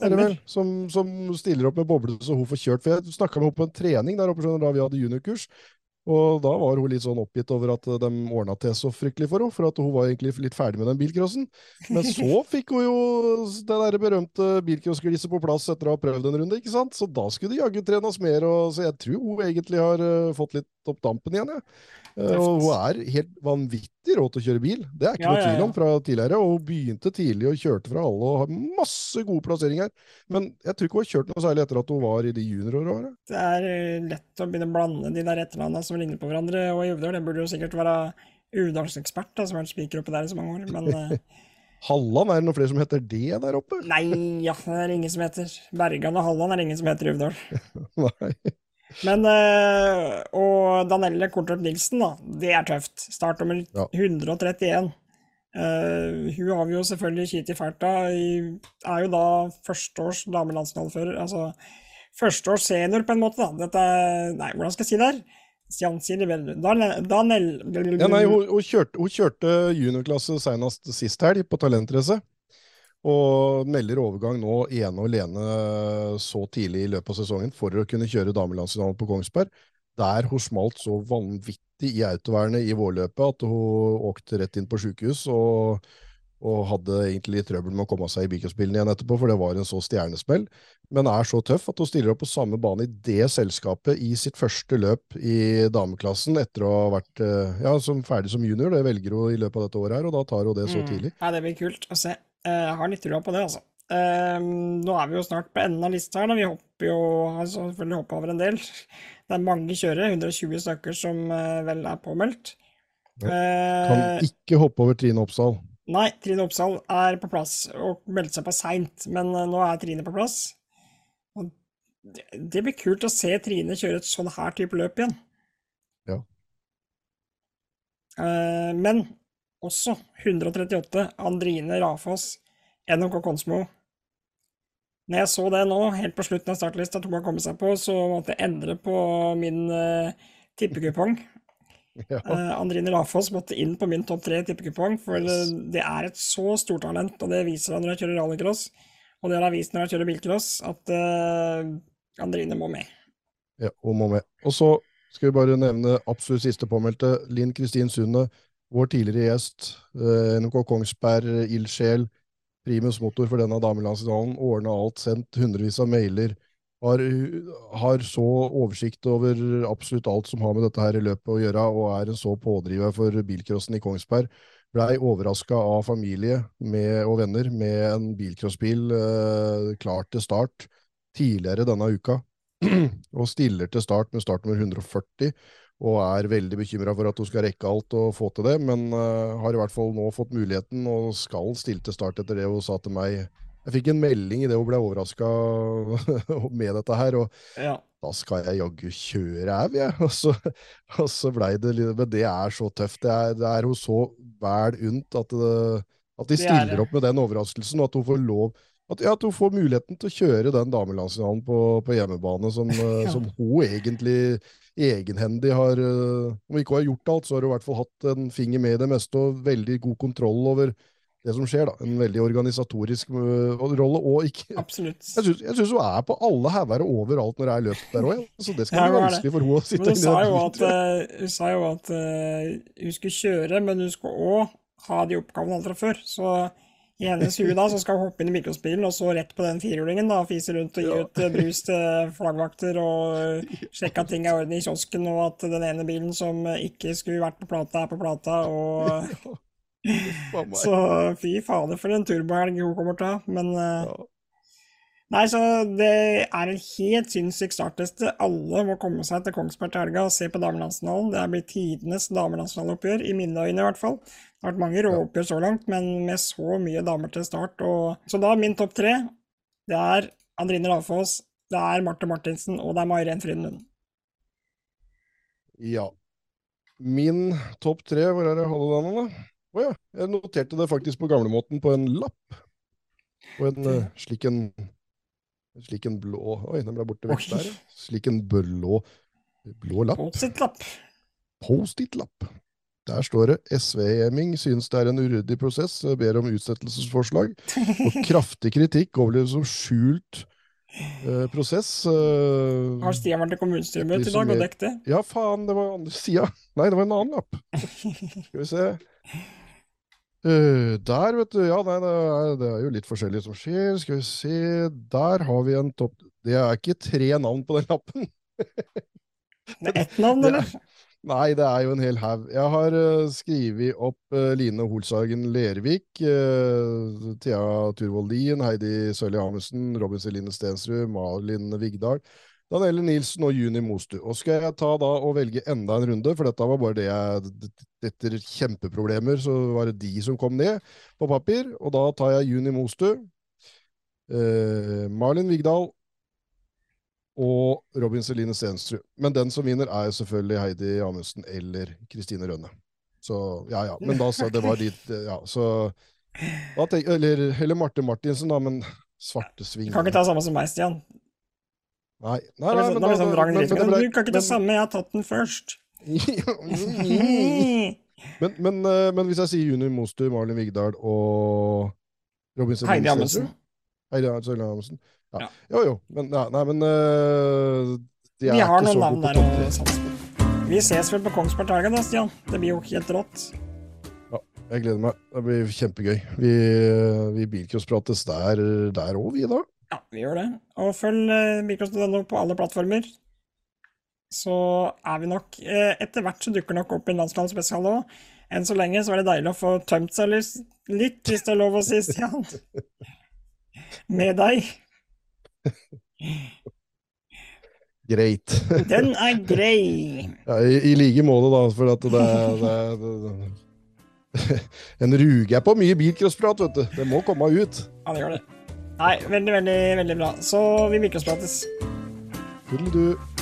Eh, eh. Stemmer. Vel, som, som, stiller opp med boble så hun får kjørt. For jeg snakka med henne på en trening der oppe da vi hadde juniorkurs. Og da var hun litt sånn oppgitt over at de ordna til så fryktelig for henne, for at hun var egentlig litt ferdig med den bilcrossen. Men så fikk hun jo det der berømte bilcrossgliset på plass etter å ha prøvd en runde, ikke sant? Så da skulle det jaggu trenes mer, og, så jeg tror hun egentlig har uh, fått litt opp dampen igjen, jeg. Ja. Uh, og hun er helt vanvittig rå til å kjøre bil, det er ikke ja, noe tvil om fra tidligere. Og hun begynte tidlig og kjørte fra alle og har masse gode plasseringer. Men jeg tror ikke hun har kjørt noe særlig etter at hun var i de junioråra. Det er eh, lett å begynne å blande de der etternavna som ligner på hverandre. Og i Uvdal, det burde jo sikkert være Uvdalsekspert, som har vært spiker oppe der i så mange år, men uh... Halland, er det noen flere som heter det der oppe? Nei, ja, det er ingen som heter Bergan og Halland er det ingen som heter i Uvdal. Nei. Men øh, Og Danelle Kortrup Nilsen, da. Det er tøft. Startnummer ja. 131. Uh, hun har vi jo selvfølgelig Kiti Ferta. Er jo da førsteårs damelandsfinalefører. Altså førsteårs senior, på en måte. da. Dette Nei, hvordan skal jeg si det her? Danel ja, nei, hun, hun, kjørte, hun kjørte juniorklasse senest sist helg, på Talentrace. Og melder overgang nå ene og alene så tidlig i løpet av sesongen for å kunne kjøre damelandsfinalen på Kongsberg. Der hun smalt så vanvittig i autovernet i vårløpet at hun åkte rett inn på sjukehus. Og, og, hadde egentlig litt trøbbel med å komme seg i bilcrossbilen igjen etterpå, for det var en så stjernesmell. Men er så tøff at hun stiller opp på samme bane i det selskapet i sitt første løp i dameklassen etter å ha vært eh, ja, som ferdig som junior. Det velger hun i løpet av dette året her, og da tar hun det så mm. tidlig. Ja, det blir kult å se. Jeg eh, har litt trua på det, altså. Um, nå er vi jo snart på enden av lista her. Da. Vi hopper jo har selvfølgelig hoppa over en del. Det er mange kjørere, 120 stykker som uh, vel er påmeldt. Ja. Kan uh, ikke hoppe over Trine Oppsal. Nei, Trine Oppsal er på plass og meldte seg på seint, men uh, nå er Trine på plass. Det, det, blir kult å se Trine kjøre et sånn her type løp igjen. Ja. men også 138 Andrine Rafoss, NMK Konsmo. Når jeg så det nå, helt på slutten av startlista, tok man komme seg på, så måtte jeg endre på min uh, tippekupong. Ja. Uh, Andrine Rafoss måtte inn på min topp tre tippekupong, for yes. det er et så stort talent, og det viser han når han kjører rallycross, og det har han vist når han kjører bilcross, at uh, Andrine må med. Ja, hun må med. Og så skal vi bare nevne absolutt siste påmeldte, Linn Kristin Sunde, vår tidligere gjest, uh, NK Kongsberg, ildsjel, primus motor for denne damelandsfinalen, ordna alt, sendt hundrevis av mailer har, har, så oversikt over absolutt alt som har med dette her i løpet å gjøre, og er en så pådriver for bilcrossen i Kongsberg. Blei overraska av familie med, og venner med en bilcrossbil eh, klar til start tidligere denne uka. og stiller til start med startnummer 140, og er veldig bekymra for at hun skal rekke alt og få til det, men uh, har i hvert fall nå fått muligheten og skal stille til start etter det hun sa til meg jeg fikk en melding idet hun ble overraska med dette her, og ja. da skal jeg jaggu kjøre au, jeg. Og så, og så blei det litt Men det er så tøft. Det er, det er hun så vel unt at, det, at de stiller opp med den overraskelsen, og at hun får lov at, ja, at hun får muligheten til å kjøre den damelandsfinalen på, på, hjemmebane, som, ja. som, hun egentlig egenhendig har Om ikke hun har gjort alt, så har hun i hvert fall hatt en finger med i det meste og veldig god kontroll over det som skjer. da, En veldig organisatorisk uh, rolle. og ikke... Absolutt. Jeg syns hun er på alle hauger overalt når det er løp der òg. Så det skal ja, bli vanskelig for henne å sitte men hun sa jo at, Hun sa jo at uh, hun skulle kjøre, men hun skulle òg ha de oppgavene alt fra før. Så hennes hue da, så skal hun hoppe inn i mikrosbilen og så rett på den firehjulingen. da, Fise rundt og gi ut uh, brus til flaggvakter og sjekke at ting er i orden i kiosken, og at den ene bilen som ikke skulle vært på plata, er på plata. og så fy fader for en turbohelg hun kommer til å ha. Men ja. Nei, så det er en helt sinnssyk startliste. Alle må komme seg til Kongsberg til helga og se på damelandsfinalen. Det er blitt tidenes damelandsfinaleoppgjør, i mine øyne i hvert fall. Det har vært mange råoppgjør så langt, men med så mye damer til start. Og... Så da min topp tre, det er Andrine Ravfoss, det er Marte Martinsen, og det er Mairen Frydenlund. Ja. Min topp tre, hvor er det jeg holder den, da? Å oh, ja. Jeg noterte det faktisk på gamlemåten på en lapp. På en uh, slik en slik en blå Oi, den ble borte vekk der. Slik en blå blå lapp. Post-it-lapp. Post-it-lapp. Der står det SV-hjemming synes det er en uryddig prosess, ber om utsettelsesforslag. Og kraftig kritikk overleves som skjult eh, prosess. Eh, Har Stian vært i kommunestyremøte i dag og dekket det? Ja, faen, det var andre sida. Nei, det var en annen lapp. Skal vi se. Uh, der, vet du. Ja, nei, det er, det er, jo litt forskjellig som skjer. Skal vi se Der har vi en topp Det er ikke tre navn på den lappen. det er ett navn, eller? Nei, det er jo en hel haug. Jeg har uh, skrevet opp uh, Line Holshagen Lervik, Thea Turvold Heidi Sølje Amundsen, Robin Celine Stensrud, Malin Vigdal. Danielle Nilsen og Juni Mostu. Og skal jeg ta da og velge enda en runde, for dette var bare det jeg Etter kjempeproblemer så var det de som kom ned på papir. Og da tar jeg Juni Mostu, eh, Malin Vigdal og Robin Celine Stensrud. Men den som vinner, er selvfølgelig Heidi Amundsen eller Kristine Rønne. Så ja, ja. Men da sa det var dit Ja, så tenk, eller, eller Marte Martinsen, da, men svartesving Kan ikke ta samme som meg, Stian. Nei, nei, nei, men, da, liksom men, men, men, Du kan ikke det samme, jeg har tatt den først. men, men, eh, men, hvis jeg sier Juni Moster, Marlin Vigdal og Robin Heidi Amundsen. Heidi Amundsen. Ja. ja. Jo, jo. Men, nei, nei men uh, de Vi har noen navn der å satse på. Vi ses vel på Kongsberg til da, Stian. Det blir jo helt rått. Ja, jeg gleder meg. Det blir kjempegøy. Vi, vi bilcrossprates der òg, vi, da. Ja, vi gjør det. Og følg eh, Microsoft.no på alle plattformer. Så er vi nok eh, Etter hvert så dukker nok opp en landsplansspesial òg. Enn så lenge så er det deilig å få tømt seg litt, hvis det er lov å si, Stian. Med deg. Greit. Den er grei. Ja, i, i, like måte, da, for at det, det, det, det En ruge er på mye bilcrossprat, vet du. Det må komme ut. Ja, det gjør det. Nei, veldig, veldig, veldig bra. Så vi mikroprates. Tudelu.